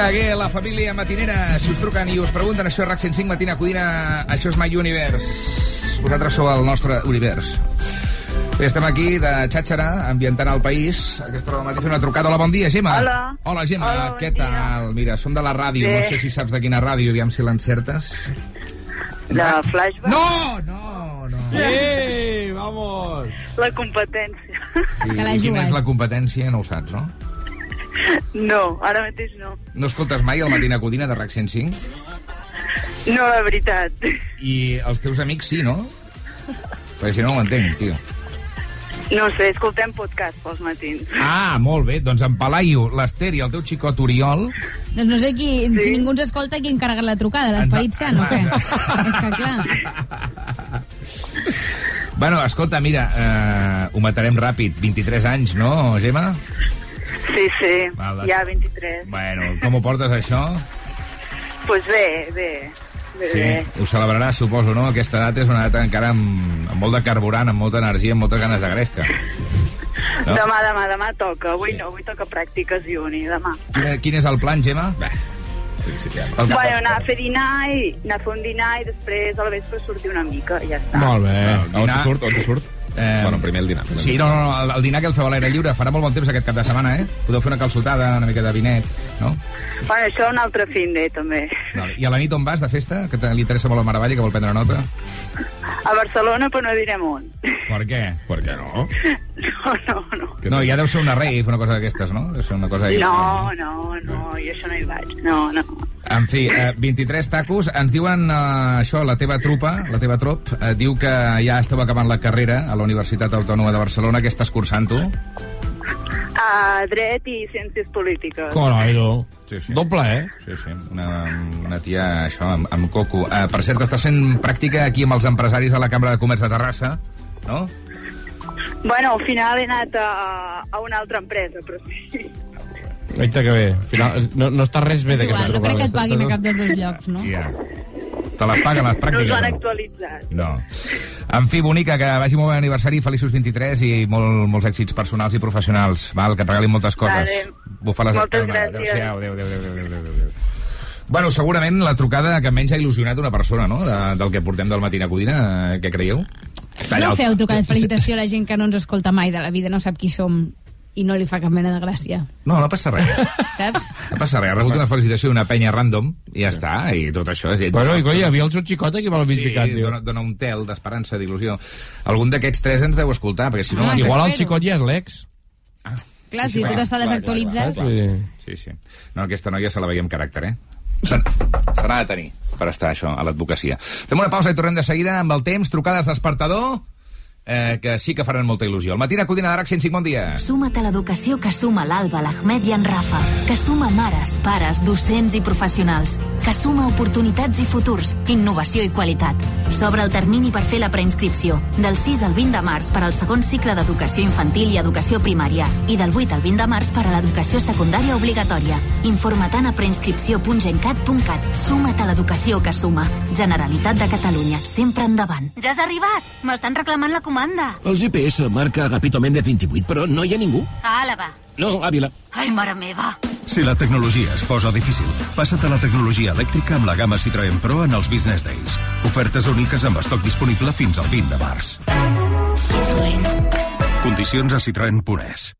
Speaker 2: Vinga, aquí, la família matinera, si us truquen i us pregunten això és RAC 105 Matina Codina, això és My Universe. Vosaltres sou el nostre univers. Bé, estem aquí de xàxera, ambientant el país. Aquesta hora del matí fem una trucada. Hola, bon dia, Gemma.
Speaker 26: Hola.
Speaker 2: Hola, Gemma,
Speaker 26: Hola, bon
Speaker 2: què
Speaker 26: dia.
Speaker 2: tal? Mira, som de la ràdio,
Speaker 26: Bé.
Speaker 2: no sé si saps de quina ràdio, aviam si l'encertes.
Speaker 26: De flashback?
Speaker 2: No, no, no.
Speaker 26: Eh, vamos! La competència.
Speaker 2: Sí, i quina és la competència, no ho saps, no? [LAUGHS]
Speaker 26: No, ara mateix no.
Speaker 2: No escoltes mai el Matina Codina de RAC 105?
Speaker 26: No, la veritat. [LAUGHS]
Speaker 2: I els teus amics sí, no? Perquè si no, no ho entenc, tio.
Speaker 26: No sé, escoltem podcast pels matins.
Speaker 2: Ah, molt bé. Doncs en Palaio, l'Ester i el teu xicot Oriol...
Speaker 20: Doncs no sé qui, sí. si ningú ens escolta, qui ha encarregat la trucada, l'esperit sant o què? És que clar...
Speaker 2: Bueno, escolta, mira, eh, ho matarem ràpid. 23 anys, no, Gemma?
Speaker 26: Sí, sí,
Speaker 2: Val,
Speaker 26: ja 23.
Speaker 2: Bueno, com ho portes, això?
Speaker 26: Pues bé, bé. bé,
Speaker 2: Sí,
Speaker 26: bé.
Speaker 2: ho celebraràs, suposo, no? Aquesta edat és una edat encara amb, amb molt de carburant, amb molta energia, amb moltes ganes de gresca. No?
Speaker 26: Demà, demà, demà toca. Avui no, avui toca pràctiques i uni, demà.
Speaker 2: Quin, quin és el plan, Gemma? Bé,
Speaker 26: El... Bueno, anar a fer dinar i anar a fer un dinar i després al vespre sortir una mica, i ja està.
Speaker 2: Molt bé.
Speaker 7: On se surt? On surt?
Speaker 2: Eh,
Speaker 7: Bueno, primer el dinar. primer
Speaker 2: Sí, no, no, no, el, el dinar que el feu a l'aire lliure farà molt bon temps aquest cap de setmana, eh? Podeu fer una calçotada, una mica de vinet, no?
Speaker 26: Bueno, això un altre fin de també.
Speaker 2: Vale. I a la nit on vas, de festa? Que te- li interessa molt el Maravalla, que vol prendre nota?
Speaker 26: A Barcelona, però no direm on.
Speaker 2: Per què? Per què no? [LAUGHS]
Speaker 26: No, no, no.
Speaker 2: No, ja deu ser una rave, una cosa d'aquestes, no? Deu ser una cosa...
Speaker 26: No, no, no, jo això no hi vaig. No, no.
Speaker 2: En fi, eh, 23 tacos. Ens diuen eh, això, la teva trupa, la teva trop, eh, diu que ja esteu acabant la carrera a la Universitat Autònoma de Barcelona. Què estàs cursant, tu?
Speaker 26: A dret i ciències polítiques.
Speaker 21: Carai, no.
Speaker 2: Sí, sí.
Speaker 21: Doble, eh?
Speaker 2: Sí, sí, una, una tia, això, amb, amb coco. Uh, per cert, estàs fent pràctica aquí amb els empresaris de la Cambra de Comerç de Terrassa, no?
Speaker 26: Bueno, al final he anat a, a una altra empresa, però sí.
Speaker 21: Aita que bé. Al final, no, no està res bé d'aquesta
Speaker 20: igual, no crec que et paguin a cap dels dos llocs, no?
Speaker 2: Ja. Te les paguen les
Speaker 26: No us
Speaker 2: pràctiques?
Speaker 26: ho han
Speaker 2: no?
Speaker 26: actualitzat.
Speaker 2: No. En fi, bonica, que vagi molt bé aniversari, feliços 23 i molt, molts èxits personals i professionals. Val, que et regalin moltes coses.
Speaker 26: Vale.
Speaker 2: Bufa les
Speaker 26: Moltes gràcies.
Speaker 2: Adéu-siau, adéu, adéu, adéu, adéu, adéu, adéu. Bueno, segurament la trucada que menys ha il·lusionat una persona, no?, de, del que portem del Matina Codina, eh, què creieu?
Speaker 20: No feu trucades de felicitació a la gent que no ens escolta mai de la vida, no sap qui som i no li fa cap mena de gràcia,
Speaker 2: No, no passa res. [LAUGHS]
Speaker 20: saps?
Speaker 2: No passa res. Ha rebut una felicitació d'una penya random i ja està, i tot això és...
Speaker 21: Bueno, i coi, hi havia el seu xicot aquí al mig
Speaker 2: Sí, dona, dona un tel d'esperança, d'il·lusió. Algun d'aquests tres ens deu escoltar, perquè si no...
Speaker 20: Ah,
Speaker 21: Igual el xicot ja és l'ex.
Speaker 20: Clar, si tot està desactualitzat...
Speaker 2: Sí, sí. No, aquesta noia se la veia amb caràcter, eh? Se n'ha de tenir per estar això a l'advocacia. Fem una pausa i tornem de seguida amb el temps, trucades despertador, eh, que sí que faran molta il·lusió. El matí a Codina d'Arac 105, bon dia.
Speaker 27: Suma't a l'educació que suma l'Alba, l'Ahmed i en Rafa, que suma mares, pares, docents i professionals, que suma oportunitats i futurs, innovació i qualitat. S'obre el termini per fer la preinscripció, del 6 al 20 de març per al segon cicle d'educació infantil i educació primària, i del 8 al 20 de març per a l'educació secundària obligatòria. Informa't a preinscripció.gencat.cat. Suma't a l'educació que suma. Generalitat de Catalunya, sempre endavant.
Speaker 28: Ja has arribat. M'estan reclamant la comanda.
Speaker 13: El GPS marca Agapito Méndez 28, però no hi ha ningú.
Speaker 28: A Àlava.
Speaker 13: No, Ávila.
Speaker 28: Ai, mare meva.
Speaker 12: Si la tecnologia es posa difícil, passa't a la tecnologia elèctrica amb la gamma Citroën Pro en els Business Days. Ofertes úniques amb estoc disponible fins al 20 de març. Condicions a citroen.es.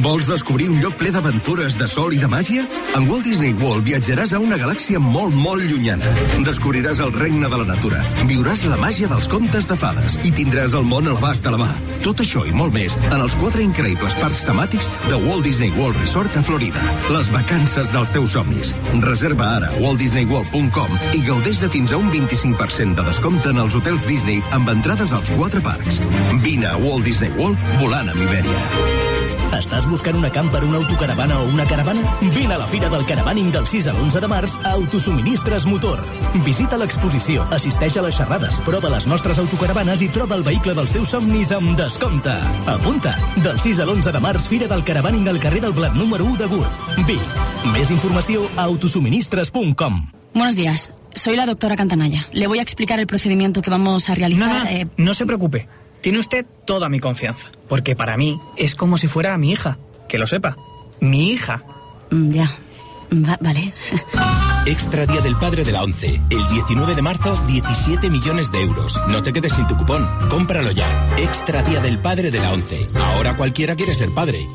Speaker 12: Vols descobrir un lloc ple d'aventures, de sol i de màgia? En Walt Disney World viatjaràs a una galàxia molt, molt llunyana. Descobriràs el regne de la natura, viuràs la màgia dels contes de fades i tindràs el món a l'abast de la mà. Tot això i molt més en els quatre increïbles parcs temàtics de Walt Disney World Resort a Florida. Les vacances dels teus somnis. Reserva ara a waltdisneyworld.com i gaudeix de fins a un 25% de descompte en els hotels Disney amb entrades als quatre parcs. Vine a Walt Disney World volant amb Iberia.
Speaker 16: Estàs buscant una camper, una autocaravana o una caravana? Vine a la Fira del Caravaning del 6 a l'11 de març a Autosuministres Motor. Visita l'exposició, assisteix a les xerrades, prova les nostres autocaravanes i troba el vehicle dels teus somnis amb descompte. Apunta! Del 6 a l'11 de març, Fira del Caravaning al carrer del Blat número 1 de Gurb. Vic. Més informació a autosuministres.com.
Speaker 29: Buenos días, soy la doctora Cantanaya. Le voy a explicar el procedimiento que vamos a realizar.
Speaker 30: No, no,
Speaker 29: eh,
Speaker 30: no se preocupe. Tiene usted toda mi confianza. Porque para mí es como si fuera mi hija. Que lo sepa. Mi hija.
Speaker 29: mm, ya. Va- vale.
Speaker 31: Extra Día del Padre de la ONCE. El 19 de marzo, 17 millones de euros. No te quedes sin tu cupón. Cómpralo ya. Extra Día del Padre de la ONCE. Ahora cualquiera quiere ser padre.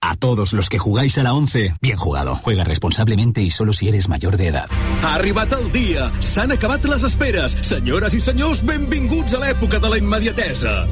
Speaker 32: A todos los que jugáis a la 11, bien jugado. Juega responsablemente y solo si eres mayor de edad.
Speaker 13: Ha arribat el dia! S'han acabat les esperes! Senyores i senyors, benvinguts a l'època de la immediatesa!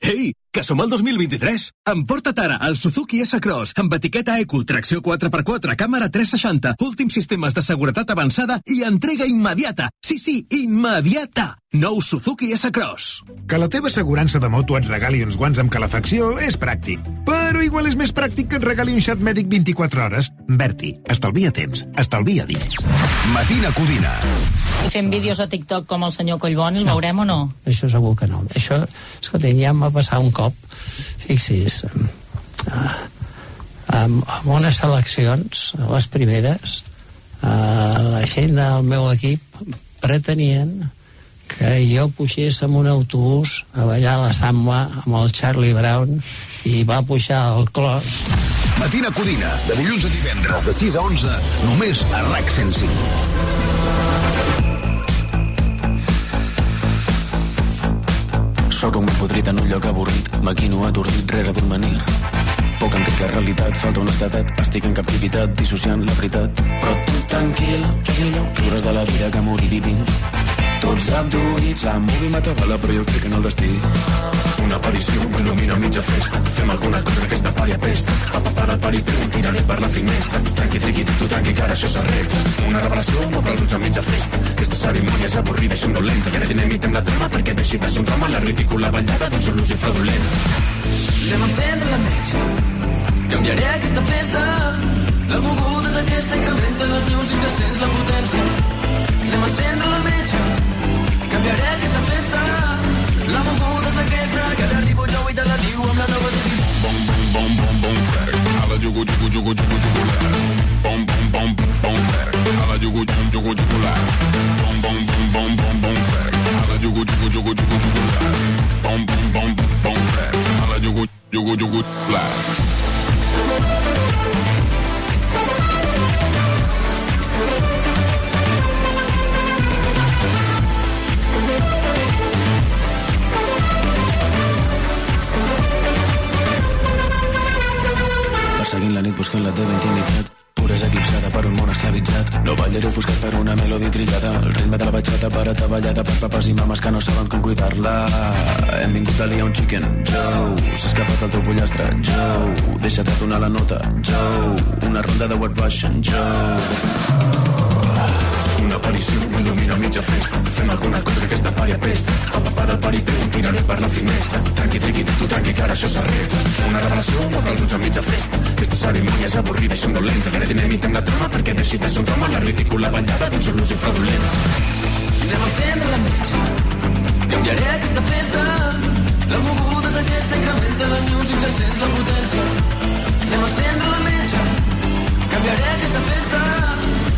Speaker 13: Ei, que som al 2023! Emporta't ara el Suzuki S-Cross amb etiqueta Eco, tracció 4x4, càmera 360, últims sistemes de seguretat avançada i entrega immediata! Sí, sí, immediata! Nou Suzuki S-Cross.
Speaker 17: Que la teva assegurança de moto et regali uns guants amb calefacció és pràctic. Però igual és més pràctic que et regali un xat mèdic 24 hores. Berti, estalvia temps, estalvia diners.
Speaker 13: Matina Codina.
Speaker 33: I fem vídeos a TikTok com el senyor Collboni, el veurem o no?
Speaker 34: Això segur que no. Això, escolta, ja em va passar un cop, fixi's, eh, amb, amb unes eleccions, les primeres, eh, la gent del meu equip pretenien que jo pugés amb un autobús a ballar la samba amb el Charlie Brown i va pujar al clos
Speaker 13: Matina Codina, de dilluns a divendres, de 6 a 11, només a RAC 105.
Speaker 35: Sóc un podrit en un lloc avorrit, maquino atordit rere d'un menir. Poc crec la realitat, falta honestedat, estic en captivitat, dissociant la veritat. Però tu tranquil, és millor riure's de la vida que morir vivint. Tots abduïts, la movie mata bala, però jo crec en el destí. Una aparició m'il·lumina a mitja festa. Fem alguna cosa que aquesta pària pesta. Papa para el pari, però tiraré per la finestra. Tranqui, triqui, tu, tranqui, que ara això s'arregla. Una revelació m'obre els ulls a mitja festa. Aquesta cerimònia és avorrida i somnolenta. I ara dinamitem la trama perquè deixi de ser un drama la ridícula ballada d'un sol ús i fraudulent.
Speaker 19: Anem a encendre la metge. Canviaré aquesta festa. La moguda és aquesta, incrementa la music, ja sents la potència. Anem a encendre la metge. Canviaré aquesta festa. La moguda és aquesta, que arribo jo i te la diu amb la nova de
Speaker 1: Bom, bom, bom, bom, bom, track. Alla jugu, jugu, jugu, jugu, jugu, la. Bom, bom, bom, bom, track. Alla jugu, jugu, jugu, jugu, la. Bom, bom, bom, bom, bom, bom, track. Alla jugu, jugu, jugu, jugu, jugu, la. Bom, bom, bom, bom, track. Alla jugu, jugu, jugu, la.
Speaker 35: Perseguint la nit buscant la teva intimitat. Puresa eclipsada per un món esclavitzat. No ballaré ofuscat per una melodi trillada. El ritme de la batxata per ataballada per papes i mames que no saben com cuidar-la. Hem vingut a liar un chicken, Joe S'ha escapat el teu pollastre, Joe Deixa't donar la nota, Joe Una ronda de White Russian, Joe
Speaker 1: Una aparició, m'il·lumina mitja festa. Fem alguna cosa que aquesta pària pesta. Papa para el paripé, em tiraré per la finestra. Tranqui, triqui, tu, tranqui, que ara això s'arregla. Una revelació, no cal ulls a mitja festa. Aquesta cerimònia és avorrida i són dolenta. Ara dinamitem la trama perquè deixi de ser un la ridícula ballada d'un sol ús i fraudulent.
Speaker 19: Anem a encendre la metge. Canviaré aquesta festa. La moguda és aquesta, incrementa la music, ja sents la potència. Anem a encendre la metge. Canviaré aquesta festa.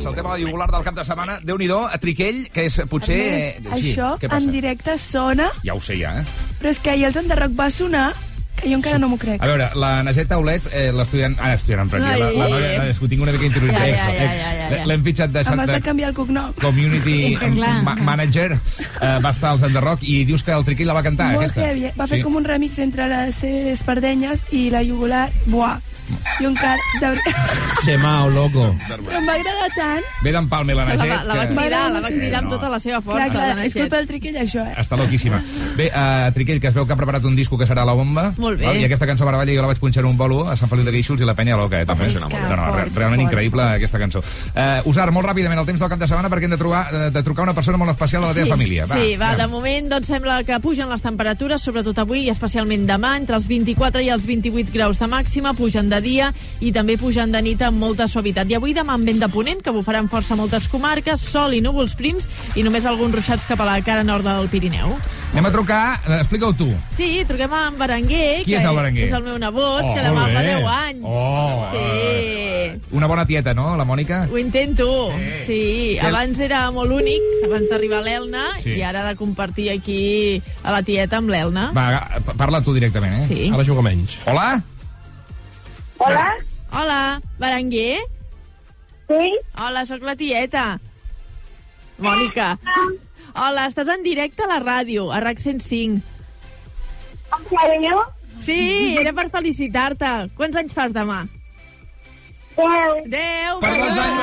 Speaker 2: Saltem a la jugular del cap de setmana. déu nhi a Triquell, que és potser...
Speaker 36: A més,
Speaker 2: sí,
Speaker 36: això en directe sona,
Speaker 2: Ja ho sé, ja, eh?
Speaker 36: però és que ahir els Enderroc va sonar jo encara no m'ho crec.
Speaker 2: A veure, la Naset Aulet, eh, l'estudiant... Ah, estudiant en la, la noia,
Speaker 36: Ai.
Speaker 2: és que ho tinc una mica interioritzat.
Speaker 36: Ja, ja, ja, ja, ja, ja.
Speaker 2: L'hem fitxat de,
Speaker 36: Em has
Speaker 2: de
Speaker 36: canviar el cognom.
Speaker 2: Community
Speaker 36: Sí, clar.
Speaker 2: ma Manager, eh, va estar als Enderroc i dius que el Triquell la va cantar,
Speaker 36: Molt
Speaker 2: aquesta.
Speaker 36: heavy. Va fer
Speaker 2: Sí.
Speaker 36: com un remix entre les seves espardenyes i la jugular. Buah. I encara... De... veritat. [LAUGHS]
Speaker 21: Semao, loco.
Speaker 36: Però em va agradar tant.
Speaker 2: Ve d'empalme la
Speaker 37: La,
Speaker 2: Naset.
Speaker 37: va, la va
Speaker 2: que-
Speaker 37: cridar, la va
Speaker 2: Eh,
Speaker 37: cridar amb
Speaker 2: no.
Speaker 37: tota la seva força.
Speaker 36: Clar, clar,
Speaker 37: la
Speaker 36: és culpa del triquell, això, eh?
Speaker 2: Està loquíssima. Bé, uh, Triquell, que es veu que ha preparat un disco que serà la bomba.
Speaker 37: Molt bé.
Speaker 2: Val? I aquesta cançó Meravella jo la vaig punxar en un bolo a Sant Feliu de Guíxols i la penya loca. Eh? També.
Speaker 7: és que
Speaker 2: no, no,
Speaker 7: fort,
Speaker 2: realment
Speaker 7: fort.
Speaker 2: increïble aquesta cançó. Uh, Usar, molt ràpidament, el temps del cap de setmana perquè hem de, trobar, eh, de trucar una persona molt especial a la teva família. Va,
Speaker 37: sí, va,
Speaker 2: anem.
Speaker 37: de moment doncs, sembla que pugen les temperatures, sobretot avui i especialment demà, entre els 24 i els 28 graus de màxima, pugen de dia i també pugen de nit amb molta suavitat. I avui demà amb vent de ponent, que bufaran força moltes comarques, sol i núvols prims i només alguns ruixats cap a la cara nord del Pirineu.
Speaker 2: Anem a trucar, eh, explica-ho tu.
Speaker 37: Sí, truquem amb Berenguer,
Speaker 2: Qui és el Berenguer?
Speaker 37: és el meu nebot,
Speaker 2: Oh,
Speaker 37: que demà fa
Speaker 2: bé.
Speaker 37: 10 anys.
Speaker 2: Oh,
Speaker 37: sí.
Speaker 2: Una bona tieta, no, la Mònica?
Speaker 37: Ho intento, sí.
Speaker 2: Que-
Speaker 37: Abans era molt únic, abans d'arribar a l'Elna,
Speaker 2: Sí.
Speaker 37: i ara de compartir aquí a la tieta amb l'Elna.
Speaker 2: Va, pa- parla tu directament, eh?
Speaker 37: Sí.
Speaker 2: Ara jugo menys. Hola?
Speaker 37: Hola? Hola, Berenguer?
Speaker 36: Sí?
Speaker 37: Hola, sóc la tieta. Mònica. Hola, estàs en directe a la ràdio, a RAC 105.
Speaker 36: En sèrio?
Speaker 37: Sí, era per felicitar-te. Quants anys fas demà?
Speaker 36: Deu.
Speaker 37: Deu.
Speaker 2: Per dos anys,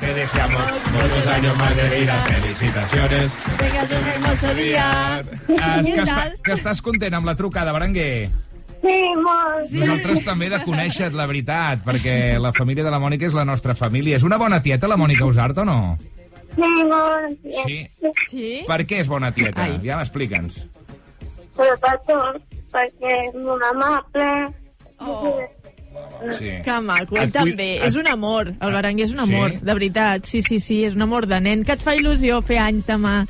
Speaker 2: Te deseamos muchos años más de vida. Felicitaciones.
Speaker 37: Vinga, un hermoso dia.
Speaker 2: Ah,
Speaker 37: Què
Speaker 2: que, està,
Speaker 37: tal?
Speaker 2: que estàs content amb la trucada, Berenguer?
Speaker 36: Sí, molt.
Speaker 2: Nosaltres també de conèixer la veritat, perquè la família de la Mònica és la nostra família. És una bona tieta, la Mònica Usart, o no?
Speaker 36: Sí, molt.
Speaker 2: Sí.
Speaker 37: Sí?
Speaker 2: Per què és bona tieta? Ja m'explica'ns.
Speaker 36: Però per tot, perquè és molt amable.
Speaker 37: Oh.
Speaker 2: Sí.
Speaker 37: Que maco, ell
Speaker 2: cuida-
Speaker 37: també.
Speaker 2: et-
Speaker 37: És un amor. El Berenguer és un
Speaker 2: Sí?
Speaker 37: amor, de veritat. Sí, sí, sí, és un amor de nen. Que et fa il·lusió fer anys demà.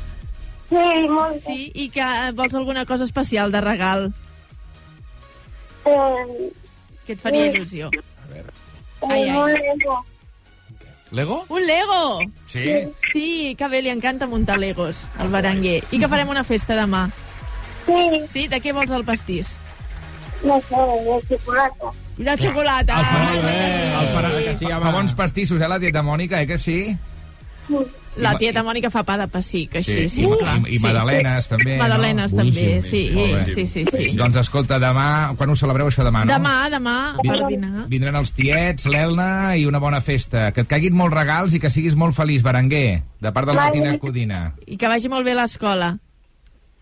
Speaker 36: Sí, molt.
Speaker 37: Sí, i que eh, vols alguna cosa especial de regal.
Speaker 36: Eh,
Speaker 37: Que et faria
Speaker 36: Sí.
Speaker 37: il·lusió.
Speaker 36: ai,
Speaker 37: ai.
Speaker 36: molt lento.
Speaker 2: Lego?
Speaker 37: Un Lego!
Speaker 2: Sí?
Speaker 37: Sí, que bé, li encanta muntar Legos, al Berenguer. I que farem una festa demà.
Speaker 36: Sí.
Speaker 37: Sí? De què vols el pastís?
Speaker 38: No sé, de xocolata.
Speaker 37: De xocolata.
Speaker 2: El farà,
Speaker 37: Molt bé.
Speaker 2: el farà,
Speaker 21: que sí,
Speaker 2: fa bons pastissos, eh, la tieta Mònica, eh, que sí?
Speaker 37: La tieta Mònica fa pa de pessic, així, sí,
Speaker 2: I,
Speaker 37: clar.
Speaker 2: i, i magdalenes, també,
Speaker 37: Magdalenes,
Speaker 2: no?
Speaker 37: també, sí, sí, sí, sí.
Speaker 2: Doncs escolta, demà... Quan ho celebreu, això demà, no?
Speaker 37: Demà, demà, per dinar.
Speaker 2: Vindran els tiets, l'Elna i una bona festa. Que et caiguin molts regals i que siguis molt feliç, Berenguer, de part de la. Martina Codina.
Speaker 37: I que vagi molt bé a l'escola.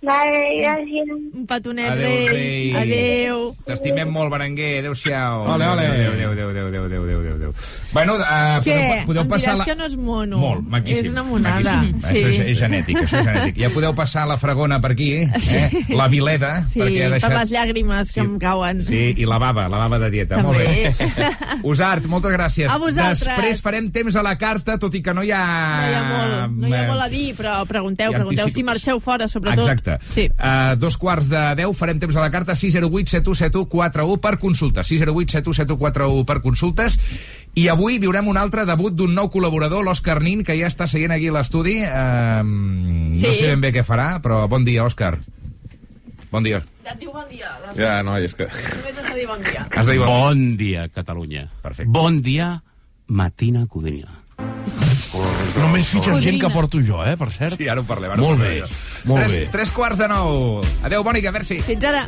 Speaker 38: Gràcies.
Speaker 37: Un petonet,
Speaker 2: adeu,
Speaker 37: rei.
Speaker 2: rei.
Speaker 37: Adéu.
Speaker 2: T'estimem molt, Berenguer. Adéu-siau.
Speaker 21: Ole, ole.
Speaker 2: Adéu, adéu, adéu, adéu, adéu, adéu, adéu, adéu. Bueno, eh, uh,
Speaker 37: podeu,
Speaker 2: podeu, podeu
Speaker 37: em
Speaker 2: passar... La...
Speaker 37: que no és mono.
Speaker 2: Molt, maquíssim.
Speaker 37: És una monada.
Speaker 2: Maquíssim.
Speaker 37: Sí.
Speaker 2: Això és, és genètic, això és genètic. Ja podeu passar la fragona per aquí, eh?
Speaker 37: Sí.
Speaker 2: La vileda.
Speaker 37: Sí,
Speaker 2: perquè ha deixat...
Speaker 37: per les llàgrimes que sí. em cauen.
Speaker 2: Sí, i la bava, la bava de dieta.
Speaker 37: També.
Speaker 2: Molt bé. [LAUGHS] Usart, moltes gràcies.
Speaker 37: A vosaltres.
Speaker 2: Després farem temps a la carta, tot i que no hi ha...
Speaker 37: No hi ha molt, no hi ha
Speaker 2: eh,
Speaker 37: molt a dir, però pregunteu, pregunteu si marxeu fora, sobretot.
Speaker 2: Exacte.
Speaker 37: Sí.
Speaker 2: Uh, dos quarts de 10 farem temps a la carta 608 7171 41 per consultes 608 7171 41 per consultes i avui viurem un altre debut d'un nou col·laborador, l'Òscar Nin, que ja està seient aquí a l'estudi. Uh, No
Speaker 37: Sí.
Speaker 2: sé ben bé què farà, però bon dia, Òscar. Bon dia.
Speaker 37: Et diu bon dia.
Speaker 7: Ja, no, és que...
Speaker 37: Només has de dir bon dia.
Speaker 2: Has de dir bon,
Speaker 39: Bon dia, Catalunya.
Speaker 2: Perfecte.
Speaker 39: Bon dia, Matina Codina.
Speaker 21: Només fitxes gent que porto jo, eh, per cert.
Speaker 2: Sí, ara ho parlem. Ara
Speaker 21: Molt
Speaker 2: ho
Speaker 21: bé, molt
Speaker 2: tres,
Speaker 21: bé.
Speaker 2: Tres quarts de nou. Adéu, Mònica, merci.
Speaker 37: Fins ara.